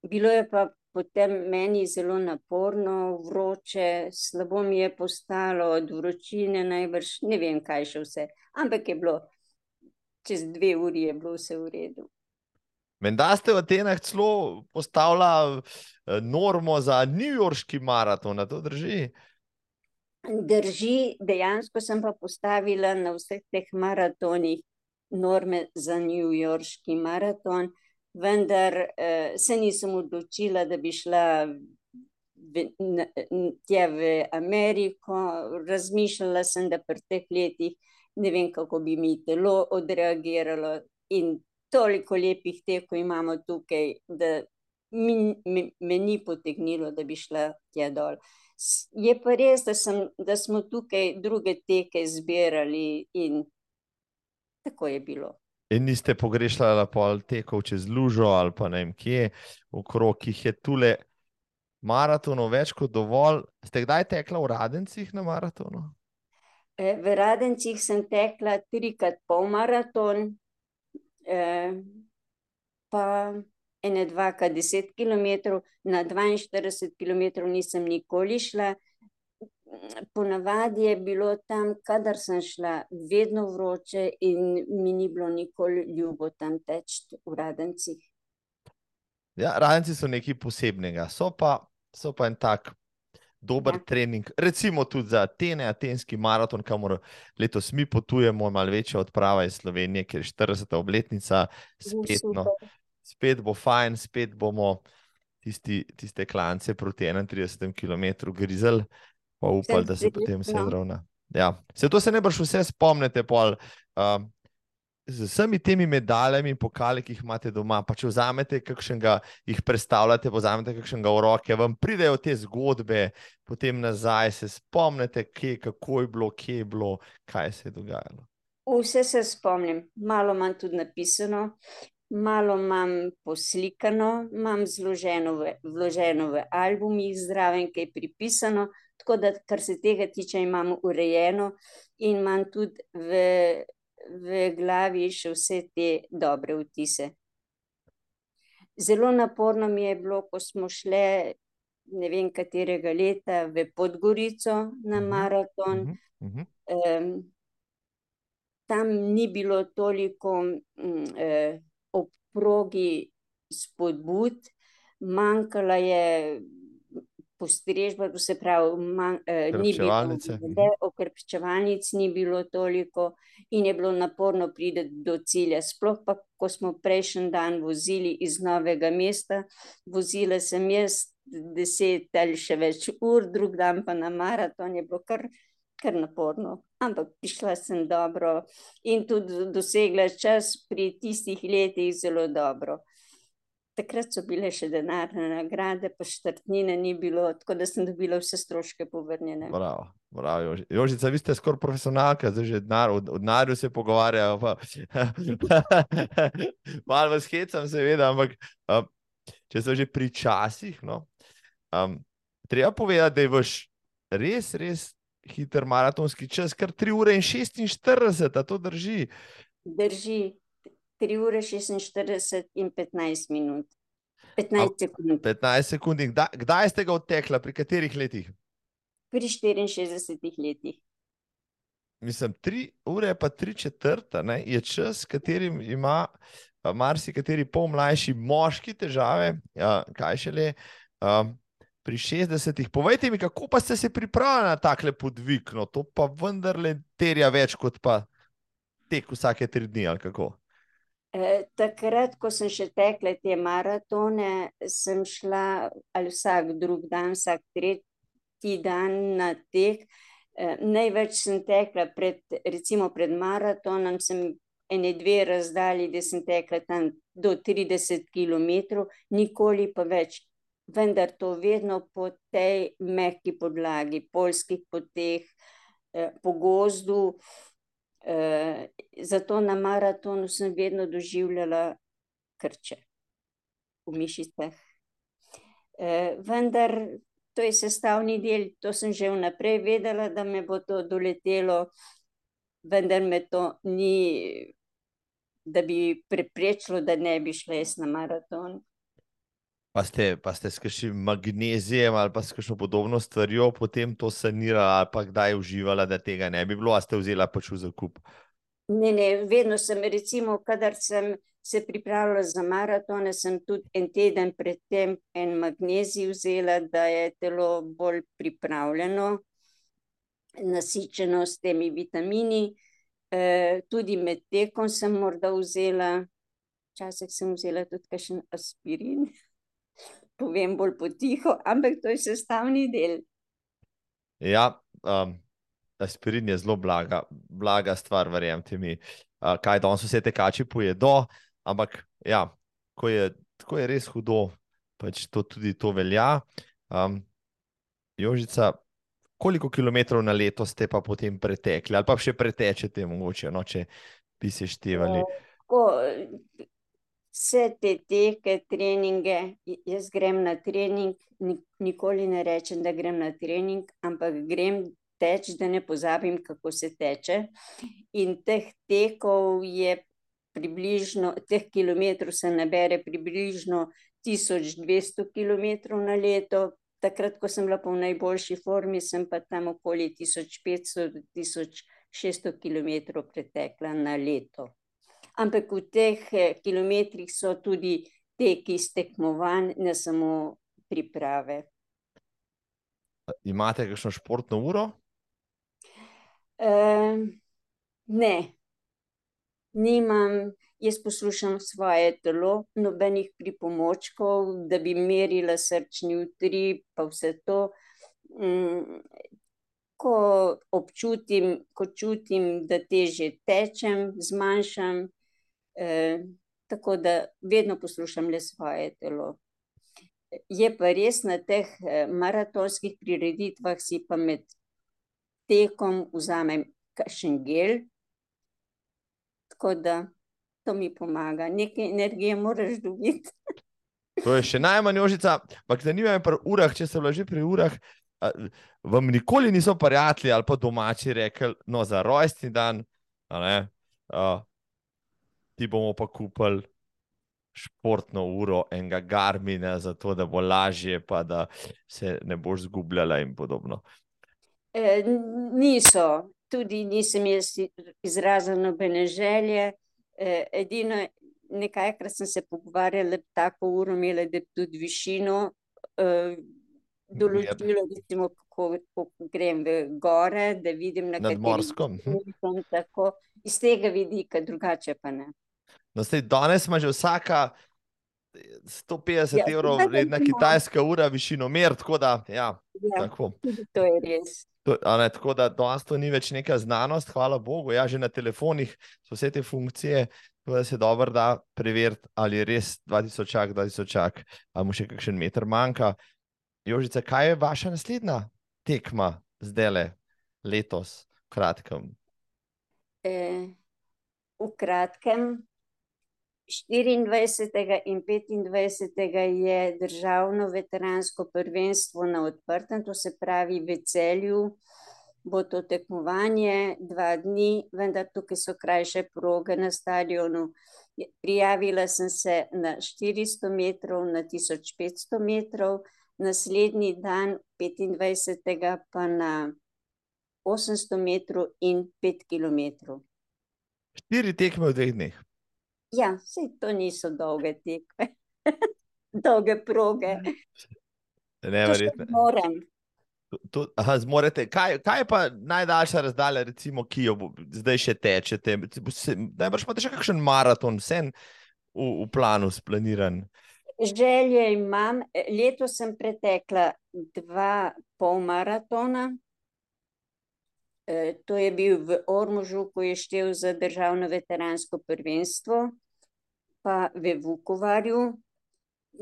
Bilo je pa potem meni zelo naporno, vroče, slabo mi je postalo od vročine, najbrž ne vem, kaj še vse. Ampak je bilo, čez dve uri je bilo vse v redu. Menda ste v Atenah celo postavili eh, normo za Newyorški maraton, to drži? Drži, dejansko sem pa postavila na vseh teh maratonih norme za Newyorški maraton, vendar eh, se nisem odločila, da bi šla v, na, tja v Ameriko. Razmišljala sem, da pri teh letih ne vem, kako bi mi telo odreagiralo in toliko lepih tekov imamo tukaj, da mi, me, me ni potegnilo, da bi šla tja dol. Je pa res, da, sem, da smo tukaj druge teke zbirali in tako je bilo. In niste pogrešali pol tekov čez Lužo ali pa ne vem kje, okrog jih je tule maratonov več kot dovolj. Ste kdaj tekla v Radencih na maratonu? E, v Radencih sem tekla trikrat pol maraton, Eh, pa ene dva, ka deset km, na 42 km nisem nikoli šla. Ponavadi je bilo tam, kadar sem šla, vedno vroče in mi ni bilo nikoli ljubo tam teči v Radencih. Ja, Radenci so nekaj posebnega, so pa, so pa en tak dober ja. trening, recimo tudi za Atene, Atenski maraton, kamor letos mi potujemo, malo večja odprava iz Slovenije, ker je 40. obletnica, spet, no, spet bo fajn, spet bomo tisti, tiste klance proti 31 km grizel, pa upali, da se potem vse zravna. Ja. Se to se ne boš vse spomnite, pol. Uh, z vsemi temi medaljami in pokali, ki jih imate doma, pa če vzamete kakšnega, jih predstavljate, vzamete kakšnega v roke, vam pridejo te zgodbe, potem nazaj se spomnite, kje, kako je bilo, kje je bilo, kaj se je dogajalo. Vse se spomnim, malo imam tudi napisano, malo imam poslikano, imam zloženo v, vloženo v albumih, zraven, kaj pripisano. Tako da, kar se tega tiče, imam urejeno in imam tudi v v glavi še vse te dobre vtise. Zelo naporno mi je bilo, ko smo šli, ne vem katerega leta, v Podgorico na mhm, maraton. Uh -huh, uh -huh. um, tam ni bilo toliko um, eh, ob progi spodbud, manjkala je postrežba, to se pravi, man, eh, ni bilo mhm. okrepčevalnic, ni bilo toliko in je bilo naporno priti do cilja. Sploh pa, ko smo prejšnji dan vozili iz novega mesta, vozila sem jaz deset ali še več ur, drug dan pa na maraton je bilo kar, kar naporno. Ampak prišla sem dobro in tudi dosegla čas pri tistih letih zelo dobro. Takrat so bile še denarne nagrade, pa štrtnine ni bilo, tako da sem dobila vse stroške povrnjene. Bravo, bravo. Jožica, vi ste skoraj profesionalka, zdaj že denar, od denarja se pogovarjajo. Malo vas hecam, seveda, ampak um, če so že pri časih, no, um, treba povedati, da je vaš res, res hiter maratonski čas, kar 3 ure in 46, a to drži. Drži. 3 ure 46 in 15 minut. 15 sekund. 15 sekund. Kdaj, kdaj ste ga odtekla, pri katerih letih? Pri 64 letih. Mislim, 3 ure, pa 3 četrta, ne, je čas, katerim ima marsikateri pol mlajši moški težave. Ja, kaj šele um, pri 60-ih. Povejte mi, kako pa ste se pripravili na takle podvig? No, to pa vendarle terja več kot pa tek vsake tri dni ali kako. Eh, takrat, ko sem še tekla te maratone, sem šla ali vsak drug dan, vsak tretji dan na tek. Eh, največ sem tekla pred, recimo pred maratonom, sem ene dve razdalji, da sem tekla tam do 30 km, nikoli pa več. Vendar to vedno po tej mehki podlagi, polskih poteh, eh, po gozdu, zato na maratonu sem vedno doživljala krče v mišicah. Eh, vendar to je sestavni del, to sem že vnaprej vedela, da me bo to doletelo. vendar me to ni, da bi preprečilo, da ne bi šla jaz na maraton. Pa ste, pa ste s kakšnim magnezijem ali pa s kakšno podobno stvarjo potem to sanirali, ali pa kdaj uživala, da tega ne bi bilo, a ste vzela pač v zakup? Ne, ne, vedno sem, recimo, kadar sem se pripravljala za maratone, sem tudi en teden predtem en magnezij vzela, da je telo bolj pripravljeno, nasičeno s temi vitamini. E, tudi med tekom sem morda vzela, včasih sem vzela tudi kakšen aspirin povem bolj potiho, ampak to je sestavni del. Ja, um, aspirin je zelo blaga, blaga stvar, verjemite mi. Uh, kaj danes vse tekači pojedo, ampak ja, ko je, ko je res hudo, pač to tudi to velja. Um, Jožica, koliko kilometrov na leto ste pa potem pretekli, ali pa še pretečete, mogoče, no, če bi se števali? Uh, vse te teke, treninge, jaz grem na trening, nikoli ne rečem, da grem na trening, ampak grem teč, da ne pozabim, kako se teče. In teh tekov je približno, teh kilometrov se nabere približno 1200 km na leto. Takrat, ko sem bila v najboljši formi, sem pa tam okoli 1500-1600 km pretekla na leto ampak v teh eh, kilometrih so tudi teki stekmovanj, ne samo priprave. Imate kakšno športno uro? Uh, ne, nimam. Jaz poslušam svoje telo, nobenih pripomočkov, da bi merila srčni utrip, pa vse to. Um, ko občutim, ko čutim, da teže tečem, zmanjšam, Eh, tako da vedno poslušam le svoje telo. Je pa res na teh eh, maratonskih prireditvah, si pa med tekom vzamem kakšen gel, tako da to mi pomaga. Nekaj energije moraš dobiti. To je še najmanj ožica, ampak zanimivo je pri urah, če se vlaži pri urah. Vam nikoli niso prijatelji ali pa domači rekli, no, za rojstni dan, ti bomo pa kupili športno uro enega Garmina, zato da bo lažje, pa da se ne boš zgubljala in podobno. E, niso, tudi nisem jaz izrazila nobene želje. E, edino nekajkrat sem se pogovarjala, da bi tako uro imela, da bi tudi višino e, določila, recimo, kako, kako grem v gore, da vidim na katerem. Nadmorsko. Tako, iz tega vidika, drugače pa ne. No, danes ima že vsaka 150 ja, evrov vredna kitajska ura, višino mer, tako da. Ja, ja, tako. To je res. To, ne, tako da danes to ni več neka znanost, hvala Bogu. Ja, že na telefonih so vse te funkcije, da se dobro da preveriti, ali je res 2000, 2000, ali mu še kakšen meter manjka. Jožice, kaj je vaša naslednja tekma zdaj le, letos, v kratkem? E, v kratkem, 24. in 25. je državno veteransko prvenstvo na odprtem, to se pravi v celju. Bo to tekmovanje dva dni, vendar tukaj so krajše proge na stadionu. Prijavila sem se na 400 metrov, na 1500 metrov, naslednji dan, 25. pa na 800 metrov in 5 km. Štiri tekme v dveh dneh. Ja, vse to niso dolge tekme, dolge proge. Ne, verjetno. Moram. Zmorete. Kaj, kaj je pa najdaljša razdalja, recimo, ki jo zdaj še tečete? Najbrž imate še kakšen maraton, vse v, v planu, splaniran. Želje imam. Letos sem pretekla dva pol maratona. E, to je bil v Ormužu, ko je štel za državno veteransko prvenstvo pa v Vukovarju.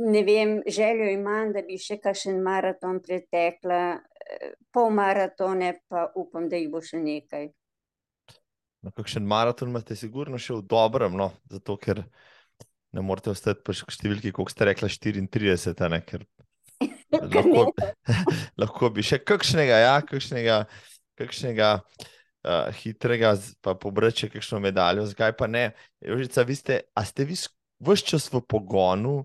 Ne vem, željo imam, da bi še kakšen maraton pretekla, eh, pol maratone, pa upam, da jih bo še nekaj. Na kakšen maraton imate, sigurno še v dobrem, no? zato ker ne morete ostati pri številki, kot ste rekli, 34, ne? ker lahko, lahko bi še kakšnega, ja, kakšnega. Kakšnega uh, hitrega, pa pobrati kakšno medaljo, zakaj pa ne. Jožica, vi ste, a ste vi vse čas v pogonu,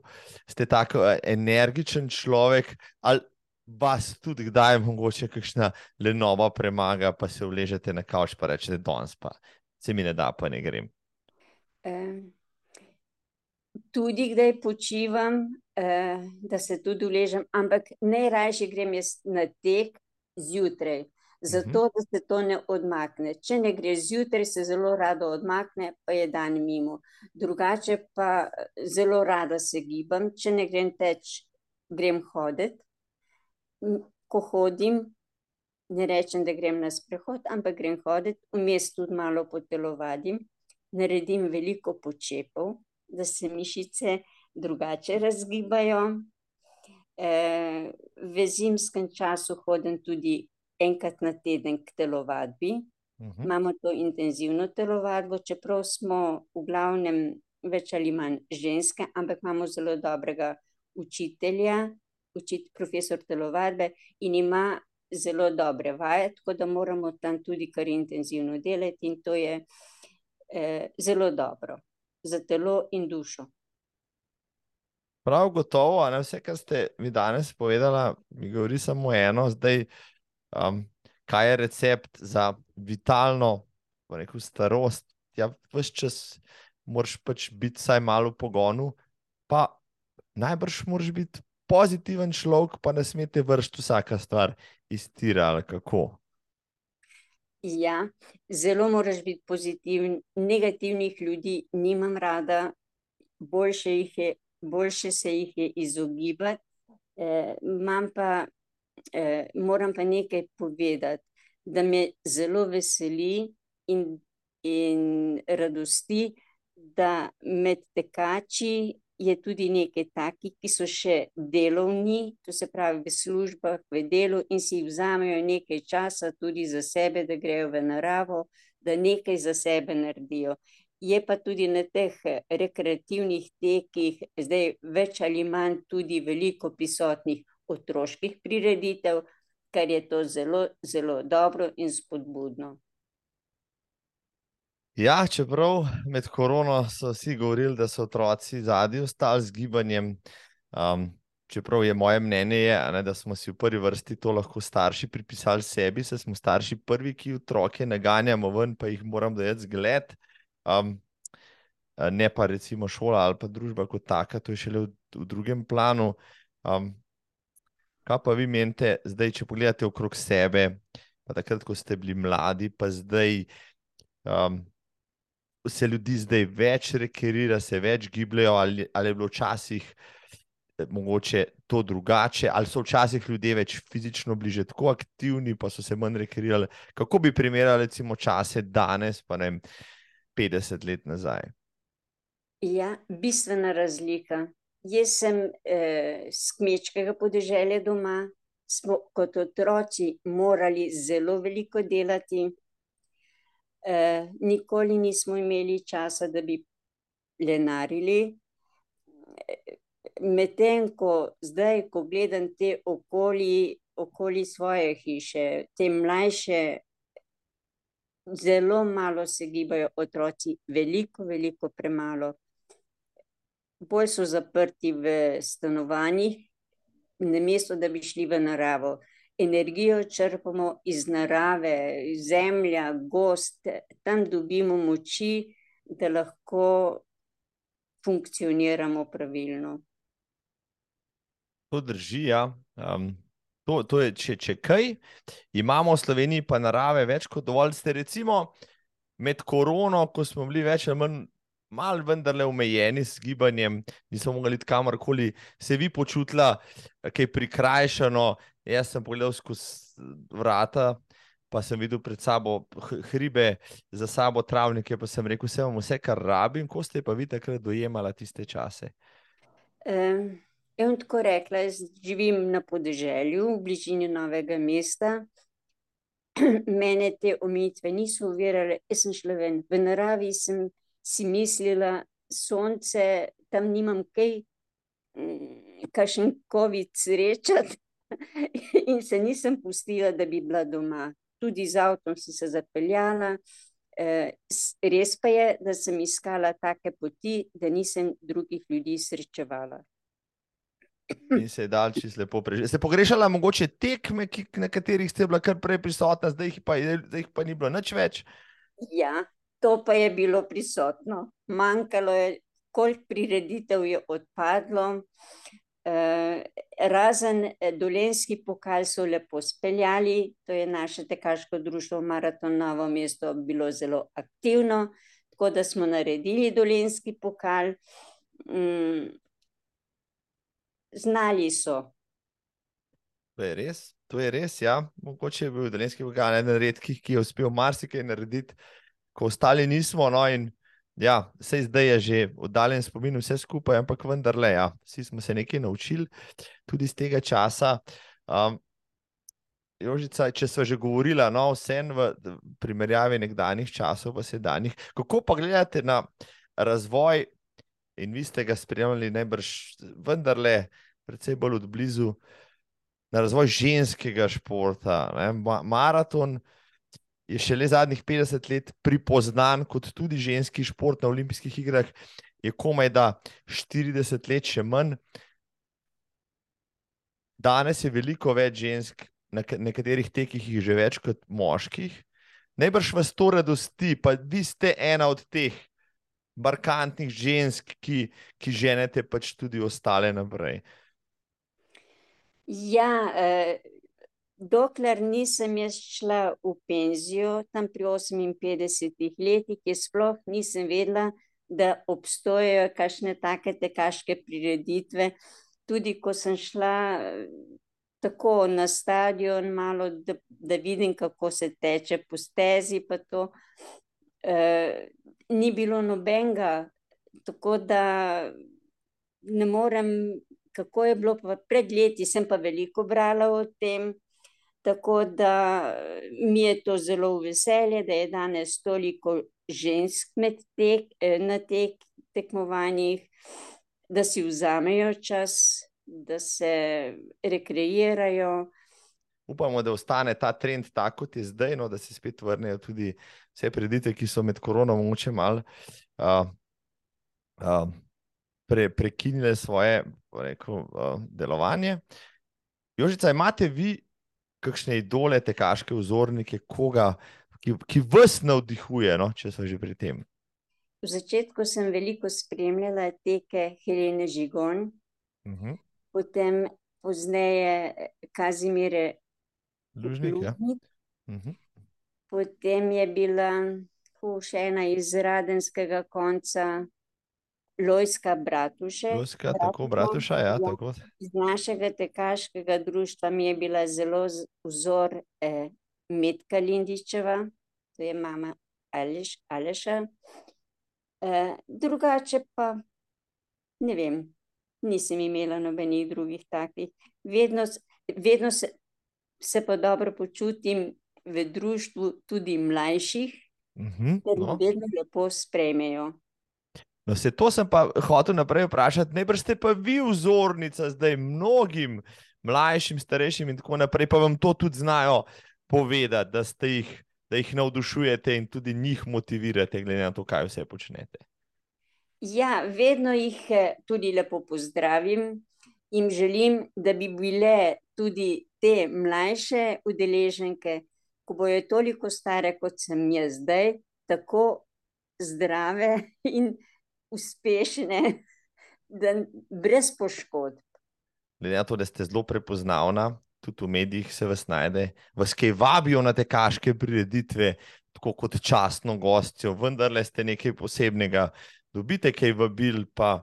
ste tako uh, energičen človek, ali vas tudi kdaj mogoče kakšna lenova premaga, pa se vležete na kavč, pa rečete, danes pa se mi ne da, pa ne grem. Um tudi kdaj počivam, eh, da se tudi uležem, ampak najraje grem jaz na tek zjutraj, zato mhm. da se to ne odmakne. Če ne gre zjutraj, se zelo rado odmakne, pa je dan mimo. Drugače pa zelo rada se gibam, če ne grem teč, grem hoditi. Ko hodim, ne rečem, da grem na sprehod, ampak grem hoditi, vmes tudi malo potelovadim, naredim veliko počepov, da se mišice drugače razgibajo. E, v zimskem času hodim tudi enkrat na teden k telovadbi. Uh mhm. -huh. Imamo to intenzivno telovadbo, čeprav smo v glavnem več ali manj ženske, ampak imamo zelo dobrega učitelja, učit, profesor telovadbe in ima zelo dobre vaje, tako da moramo tam tudi kar intenzivno delati in to je eh, zelo dobro za telo in dušo. Prav gotovo, ne vse, kar ste mi danes povedali, mi govori samo eno, zdaj, um, kaj je recept za vitalno, rekel, starost. Ja, vse čas moraš pač biti vsaj malo v pogonu, pa najbrž moraš biti pozitiven človek, pa ne smete vršiti vsaka stvar iz tira ali kako. Ja, zelo moraš biti pozitiven. Negativnih ljudi nimam rada, boljše, je, boljše se jih je izogibati. E, pa, e, moram pa nekaj povedati, da me zelo veseli in, in radosti, da med tekači je tudi nekaj takih, ki so še delovni, to se pravi v službah, v delu in si vzamejo nekaj časa tudi za sebe, da grejo v naravo, da nekaj za sebe naredijo. Je pa tudi na teh rekreativnih tekih zdaj več ali manj tudi veliko prisotnih otroških prireditev, kar je to zelo, zelo dobro in spodbudno. Ja, čeprav med korono so vsi govorili, da so otroci zadnji ostali z gibanjem. Um, čeprav je moje mnenje, je, ne, da smo si v prvi vrsti to lahko starši pripisali sebi, saj smo starši prvi, ki otroke naganjamo ven, pa jih moram dajati zgled. Um, ne pa recimo šola ali pa družba kot taka, to je šele v, v drugem planu. Um, kaj pa vi menite, zdaj, če pogledate okrog sebe, pa takrat, ko ste bili mladi, pa zdaj. Um, se ljudi zdaj več rekreira, se več gibljajo, ali, ali je bilo včasih eh, mogoče to drugače, ali so včasih ljudje več fizično bliže tako aktivni, pa so se manj rekreirali. Kako bi primerjali recimo čase danes, pa ne 50 let nazaj? Ja, bistvena razlika. Jaz sem eh, z kmečkega podeželja doma, smo kot otroci morali zelo veliko delati, Eh, nikoli nismo imeli časa, da bi lenarili. Medtem ko zdaj, ko gledam te okoli, okoli svoje hiše, te mlajše, zelo malo se gibajo otroci, veliko, veliko premalo. Bolj so zaprti v stanovanjih, namesto da bi šli v naravo energijo črpamo iz narave, zemlja, gost, tam dobimo moči, da lahko funkcioniramo pravilno. To drži, ja. Um, to, to je, če, če kaj, imamo v Sloveniji pa narave več kot dovolj. Ste recimo med korono, ko smo bili več ali manj malo vendarle omejeni s gibanjem, nismo mogli kamorkoli se vi počutila, kaj prikrajšano, Jaz sem pogledal skozi vrata, pa sem videl pred sabo hribe, za sabo travnike, pa sem rekel, vse vam vse, kar rabim. Ko ste pa vi takrat dojemali tiste čase? Um, jaz bom tako rekla, jaz živim na podeželju, v bližini novega mesta. Mene te omejitve niso uvirale, jaz sem šla ven. V naravi sem si mislila, sonce, tam nimam kaj, mm, kakšen COVID srečati. In se nisem pustila, da bi bila doma. tudi z avtom sem se zapeljala. Eh, res pa je, da sem iskala take poti, da nisem drugih ljudi srečevala. In se je dal čisto lepo preživeti. Ste pogrešali mogoče tekme, ki, na katerih ste bila kar prej prisotna, zdaj jih pa, zdaj jih pa ni bilo nič več? Ja, to pa je bilo prisotno. Manjkalo je, koliko prireditev je odpadlo. Eh, razen eh, dolenski pokal so lepo speljali, to je naše tekaško društvo Maraton Novo mesto bilo zelo aktivno, tako da smo naredili dolenski pokal. Mm, znali so. To je res, to je res, ja. Mogoče je bil dolenski pokal eden redkih, ki je uspel marsikaj narediti, ko ostali nismo, no in Ja, vse zdaj je že oddaljen spomin, vse skupaj, ampak vendarle, ja, vsi smo se nekaj naučili tudi iz tega časa. Um, Jožica, če smo že govorili, no, vse v primerjavi nekdanjih časov, pa sedanjih, kako pa gledate na razvoj, in vi ste ga spremljali, najbrž vendarle, predvsej bolj od blizu, na razvoj ženskega športa, ne, maraton je šele zadnjih 50 let pripoznan kot tudi ženski šport na olimpijskih igrah, je komaj da 40 let še manj. Danes je veliko več žensk, na nekaterih tekih jih že več kot moških. Najbrž vas to radosti, pa vi ste ena od teh markantnih žensk, ki, ki ženete pač tudi ostale naprej. Ja, eh, dokler nisem jaz šla v penzijo, tam pri 58 letih, je sploh nisem vedela, da obstojajo kakšne take tekaške prireditve. Tudi ko sem šla tako na stadion, malo, da, da vidim, kako se teče po stezi, pa to eh, ni bilo nobenega. Tako da ne morem, kako je bilo pred leti, sem pa veliko brala o tem. Tako da mi je to zelo veselje, da je danes toliko žensk tek, na teh tekmovanjih, da si vzamejo čas, da se rekreirajo. Upamo, da ostane ta trend tako, kot je zdaj, no, da se spet vrnejo tudi vse predite, ki so med koronom moče malo uh, uh, pre, prekinile svoje rekel, uh, delovanje. Jožica, imate vi kakšne idole, tekaške vzornike, koga, ki, ki vas navdihuje, no, če so že pri tem? V začetku sem veliko spremljala teke Helene Žigon, uh mhm. -huh. potem pozneje Kazimire Lužnik. Ja. Uh mhm. -huh. Potem je bila še ena iz Radenskega konca, Lojska Bratuše. Lojska, tako Bratuša, ja, ja, tako. Iz našega tekaškega društva mi je bila zelo vzor eh, Metka Lindičeva, to je mama Aleš, Aleša. Eh, drugače pa, ne vem, nisem imela nobenih drugih takih. Vedno, vedno se, se pa dobro počutim v društvu tudi mlajših, uh mhm, -huh, ker no. vedno lepo sprejmejo. No, se to sem pa hotel naprej vprašati. Najbrž ste pa vi vzornica zdaj mnogim mlajšim, starejšim in tako naprej, pa vam to tudi znajo povedati, da, jih, da jih navdušujete in tudi njih motivirate, glede na to, kaj vse počnete. Ja, vedno jih eh, tudi lepo pozdravim in želim, da bi bile tudi te mlajše udeleženke, ko bojo toliko stare, kot sem jaz zdaj, tako zdrave in uspešne, da brez poškodb. Glede na to, da ste zelo prepoznavna, tudi v medijih se vas najde, vas kaj vabijo na te kaške prireditve, tako kot častno gostjo, vendar le ste nekaj posebnega, dobite kaj vabil, pa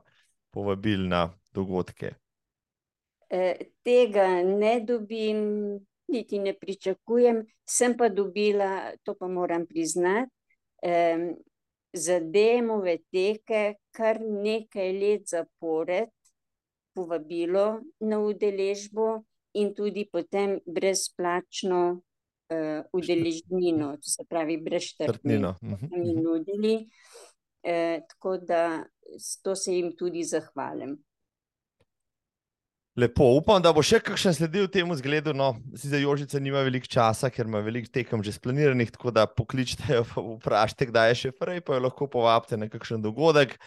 povabil na dogodke. E, tega ne dobim, niti ne pričakujem, sem pa dobila, to pa moram priznati. Za demove teke kar nekaj let zapored povabilo na udeležbo in tudi potem brezplačno uh, udeležnino, to se pravi brez štrtnino, ki mi mhm. nudili, uh, tako da to se jim tudi zahvalim. Lepo, upam, da bo še kakšen sledil temu zgledu. No, si za Jožice nima veliko časa, ker ima veliko tekem že splaniranih, tako da pokličite jo, vprašajte, kdaj je še prej, pa jo lahko povabite na kakšen dogodek.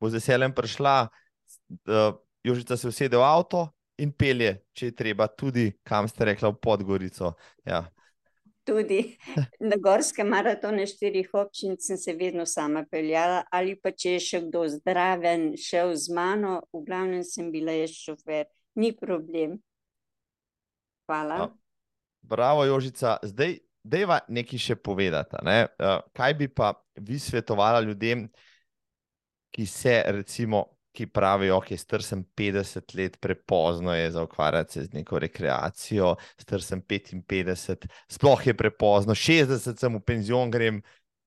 Bo z veseljem prišla, uh, Jožica se usede v avto in pelje, če je treba, tudi kam ste rekla, v Podgorico. Ja. Tudi na gorske maratone štirih občin sem se vedno sama peljala, ali pa če je še kdo zdraven, šel z mano, v glavnem sem bila jaz šofer ni problem. Hvala. Bravo, Jožica. Zdaj, dejva nekaj še povedati. Ne? Kaj bi pa vi svetovala ljudem, ki se, recimo, ki pravijo, da okay, star sem 50 let, prepozno je za ukvarjati se z neko rekreacijo, star sem 55, sploh je prepozno, 60 sem v penzion, grem,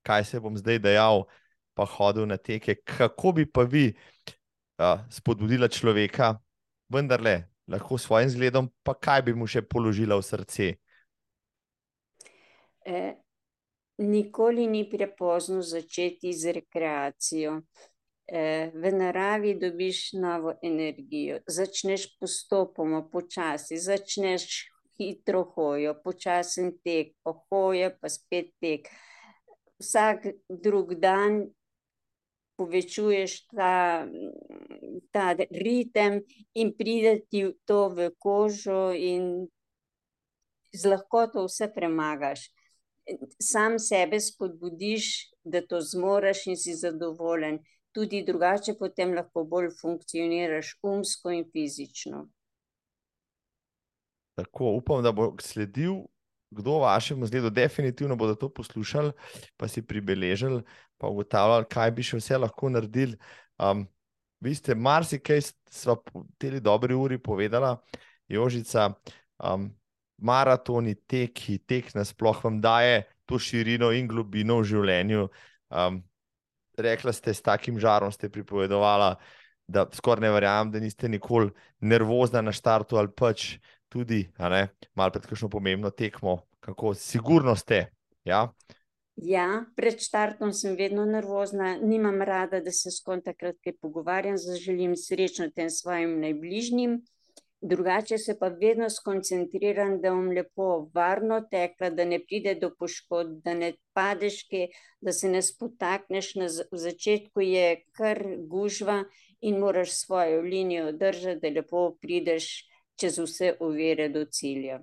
kaj se bom zdaj dejal, pa hodil na teke. Kako bi pa vi uh, spodbudila človeka, vendarle, lahko s svojim zgledom, pa kaj bi mu še položila v srce? E, nikoli ni prepozno začeti z rekreacijo. E, v naravi dobiš novo energijo, začneš postopoma, počasi, začneš hitro hojo, počasen tek, pa hoja, pa spet tek. Vsak drug dan povečuješ ta, ta ritem in pride ti to v kožo in z lahkoto vse premagaš. Sam sebe spodbudiš, da to zmoriš in si zadovoljen. Tudi drugače potem lahko bolj funkcioniraš umsko in fizično. Tako, upam, da bo sledil kdo vašemu zgledu, definitivno bodo to poslušali, pa si pribeležili, pa ugotavljali, kaj bi še vse lahko naredili. Um, vi ste marsikaj, sva v tej dobri uri povedala, Jožica, um, maratoni, teki, tek nasploh vam daje to širino in globino v življenju. Um, rekla ste, s takim žarom ste pripovedovala, da skoraj ne verjamem, da niste nikoli nervozna na štartu ali pač tudi, malo pred kakšno pomembno tekmo, kako sigurno ste. Ja? Ja, pred štartom sem vedno nervozna, nimam rada, da se skoraj takrat kaj pogovarjam, zaželim srečno tem svojim najbližnjim. Drugače se pa vedno skoncentriram, da bom lepo varno tekla, da ne pride do poškodb, da ne padeš, kaj, da se ne spotakneš. Na začetku je kar gužva in moraš svojo linijo držati, da lepo prideš čez vse uvere do cilja.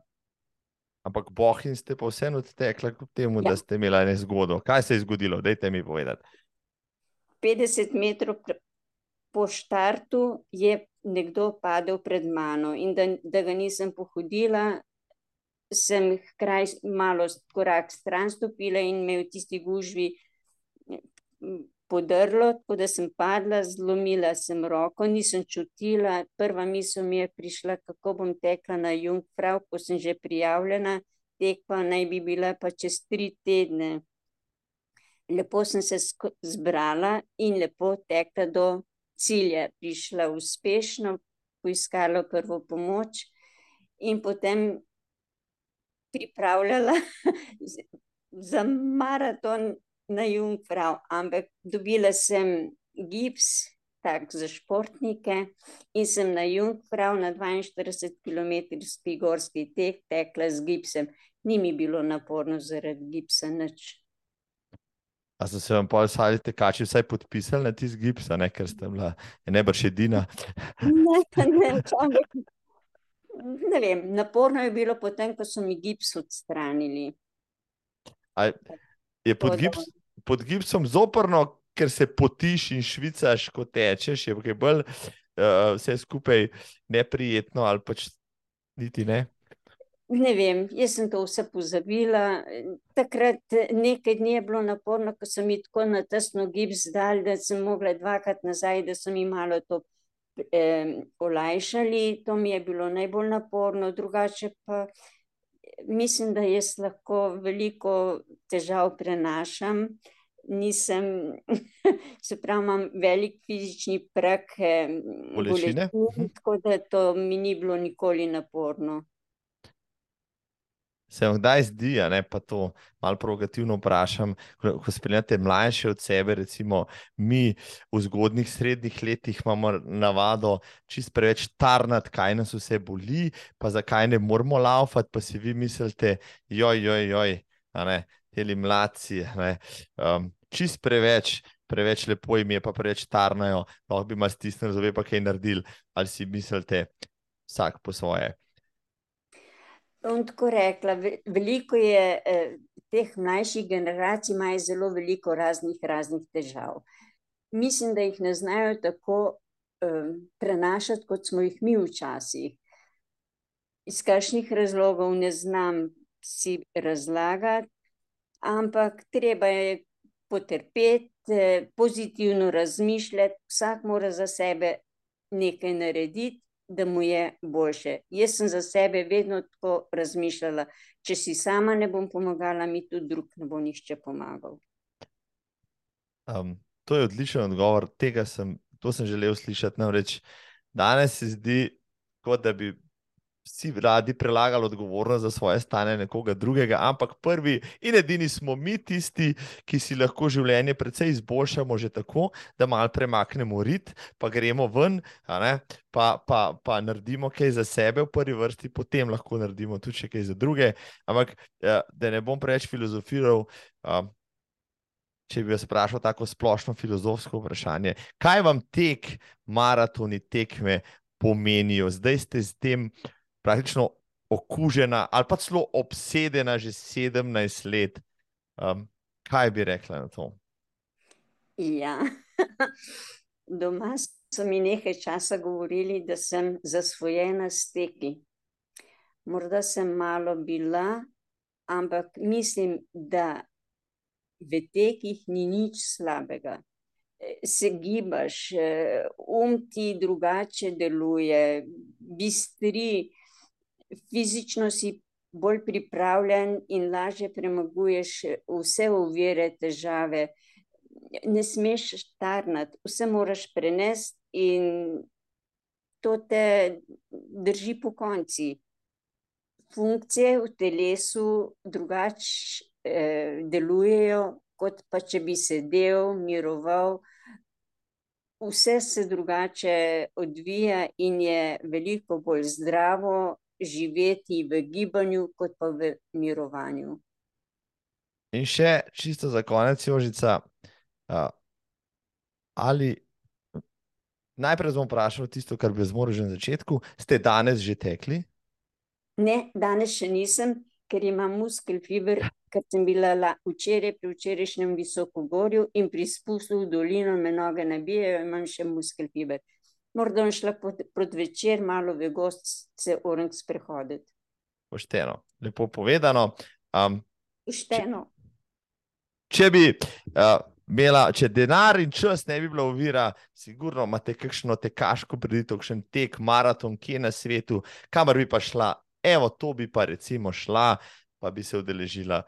Ampak bohin ste pa vseeno odtekli, kljub temu, ja. da ste imeli nezgodo. Kaj se je zgodilo? Dajte mi povedati. 50 metrov po štartu je nekdo padel pred mano in da, da ga nisem pohodila, sem kraj malo korak stran stopila in me v tisti gužvi podrlo, tako da sem padla, zlomila sem roko, nisem čutila. Prva misel mi je prišla, kako bom tekla na Jungfrau, ko sem že prijavljena, tek pa naj bi bila pa čez tri tedne. Lepo sem se zbrala in lepo tekla do cilja. Prišla uspešno, poiskala prvo pomoč in potem pripravljala za maraton na Jungfrau, ampak dobila sem gips, tak za športnike, in sem na Jungfrau na 42 km spigorski tek tekla z gipsem. Ni mi bilo naporno zaradi gipsa nič. A so se vam pa ostali tekači vsaj podpisali na tisti gips, ne, ker ste bila nebrž edina? ne, ne, ampak ne vem, naporno je bilo potem, ko so mi gips odstranili. A, je pod, gips, pod gipsom zoprno, ker se potiš in švicaš, ko tečeš, je bolj uh, vse skupaj neprijetno ali pač niti ne. Ne vem, jaz sem to vse pozabila. Takrat nekaj dni je bilo naporno, ko sem jih tako na tesno gips dal, da sem mogla dvakrat nazaj, da so mi malo to eh, olajšali. To mi je bilo najbolj naporno, drugače pa mislim, da jaz lahko veliko težav prenašam. Nisem, se pravi, imam velik fizični prak, bolečine. Mhm. Tako da to mi ni bilo nikoli naporno. Se vam kdaj zdi, ne pa to malo provokativno vprašam, ko, ko spremljate mlajše od sebe, recimo mi v zgodnih srednjih letih imamo navado čist preveč tarnati, kaj nas vse boli, pa zakaj ne moramo laufati, pa si vi mislite, joj, joj, joj, ne, teli mladci, ne, um, čist preveč, preveč lepo jim je, pa preveč tarnajo, lahko bi malo stisnili, zove pa kaj naredili, ali si mislite vsak po svoje. Bom tako rekla, veliko je eh, teh mlajših generacij, imajo zelo veliko raznih, raznih težav. Mislim, da jih ne znajo tako prenašati, kot smo jih mi včasih. Iz kakšnih razlogov ne znam si razlagati, ampak treba je potrpeti, eh, pozitivno razmišljati, vsak mora za sebe nekaj narediti da mu je boljše. Jaz sem za sebe vedno tako razmišljala, če si sama ne bom pomagala, mi tudi drug ne bo nišče pomagal. Um, to je odličen odgovor, tega sem, to sem želel slišati. Namreč danes se zdi, kot da bi vsi radi prelagali odgovornost za svoje stanje nekoga drugega, ampak prvi in edini smo mi tisti, ki si lahko življenje precej izboljšamo že tako, da malo premaknemo rit, pa gremo ven, pa, pa, pa naredimo kaj za sebe v prvi vrsti, potem lahko naredimo tudi kaj za druge. Ampak ja, da ne bom preveč filozofiral. Če bi vas vprašal tako splošno filozofsko vprašanje, kaj vam tek, maratoni, tekme pomenijo? Zdaj ste z tem uh, praktično okužena ali pa celo obsedena že 17 let. Um, kaj bi rekla na to? Ja, doma so mi nekaj časa govorili, da sem zasvojena s teki. Morda sem malo bila, ampak mislim, da v tekih ni nič slabega. Se gibaš, um ti drugače deluje, bistri fizično si bolj pripravljen in lažje premaguješ vse uvire, težave. Ne smeš tarnati, vse moraš prenesti, in to te drži po konci. Funkcije v telesu drugače eh, delujejo, kot pa če bi sedel, miroval. Vse se drugače odvija, in je veliko bolj zdravo, živeti v gibanju, kot pa v mirovanju. In še čisto za konec, Jožica. Uh, ali najprej bom vprašal tisto, kar bi zmoril že na začetku, ste danes že tekli? Ne, danes še nisem, ker imam muskel fiber, ker sem bila včeraj pri včerajšnjem visokogorju in pri spustu v dolino me noge nabijajo, imam še muskel fiber morda bom šla proti večer, malo v gost, se orang sprehoditi. Pošteno, lepo povedano. Um, Pošteno. Če, če bi uh, imela, če denar in čas ne bi bila uvira, sigurno imate kakšno tekaško preditev, kakšen tek, maraton, kje na svetu, kamor bi pa šla, evo, to bi pa recimo šla, pa bi se udeležila.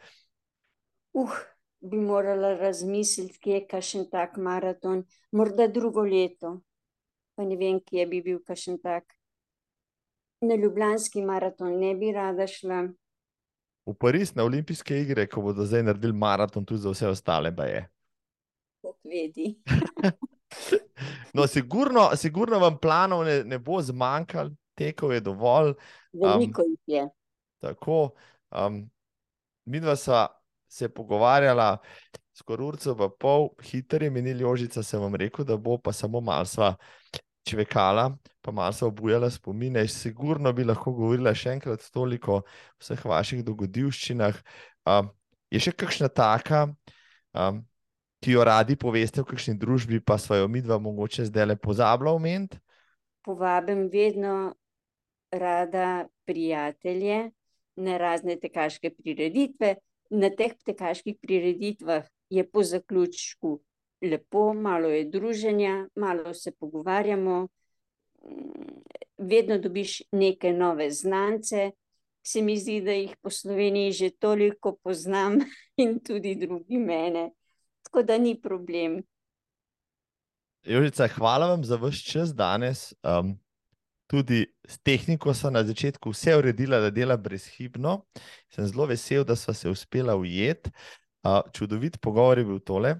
Uh, bi morala razmisliti, kje je kakšen tak maraton, morda drugo leto pa ne vem, kje bi bil kakšen tak. Na Ljubljanski maraton ne bi rada šla. V Pariz na olimpijske igre, ko bodo zdaj naredili maraton tudi za vse ostale, pa je. Kot vedi. no, sigurno, sigurno vam planov ne, ne bo zmanjkalo, tekov je dovolj. Veliko um, jih je. Tako, um, mi dva sva se pogovarjala, skoraj urco pa pol, hitro je minili ožica, sem vam rekel, da bo pa samo sva čvekala, pa malo se obujala spomine. Sigurno bi lahko govorila še enkrat toliko o vseh vaših dogodivščinah. Um, je še kakšna taka, um, ki jo radi poveste v kakšni družbi, pa svojo midva mogoče zdaj le pozabila omeniti? Povabim vedno rada prijatelje na razne tekaške prireditve. Na teh tekaških prireditvah je po zaključku lepo, malo je druženja, malo se pogovarjamo, vedno dobiš neke nove znance. Se mi zdi, da jih po Sloveniji že toliko poznam in tudi drugi mene, tako da ni problem. Jožica, hvala vam za vaš čas danes. Um, tudi s tehniko sem na začetku vse uredila, da dela brezhibno. Sem zelo vesel, da smo se uspela ujeti. Uh, čudovit pogovor je bil tole.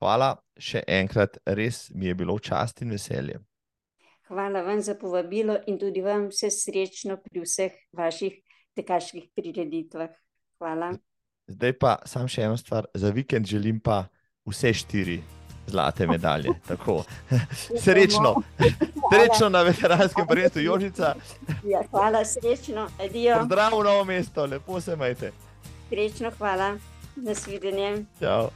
Hvala še enkrat, res mi je bilo čast in veselje. Hvala vam za povabilo in tudi vam vse srečno pri vseh vaših tekaških prireditvah. Hvala. Zdaj pa sam še eno stvar, za vikend želim pa vse štiri zlate medalje. srečno, srečno na veteranskem prvenstvu, Jožica. Ja, hvala, srečno, adijo. Zdravo novo mesto, lepo se majte. Srečno, hvala, Nesse vídeo, né? Tchau.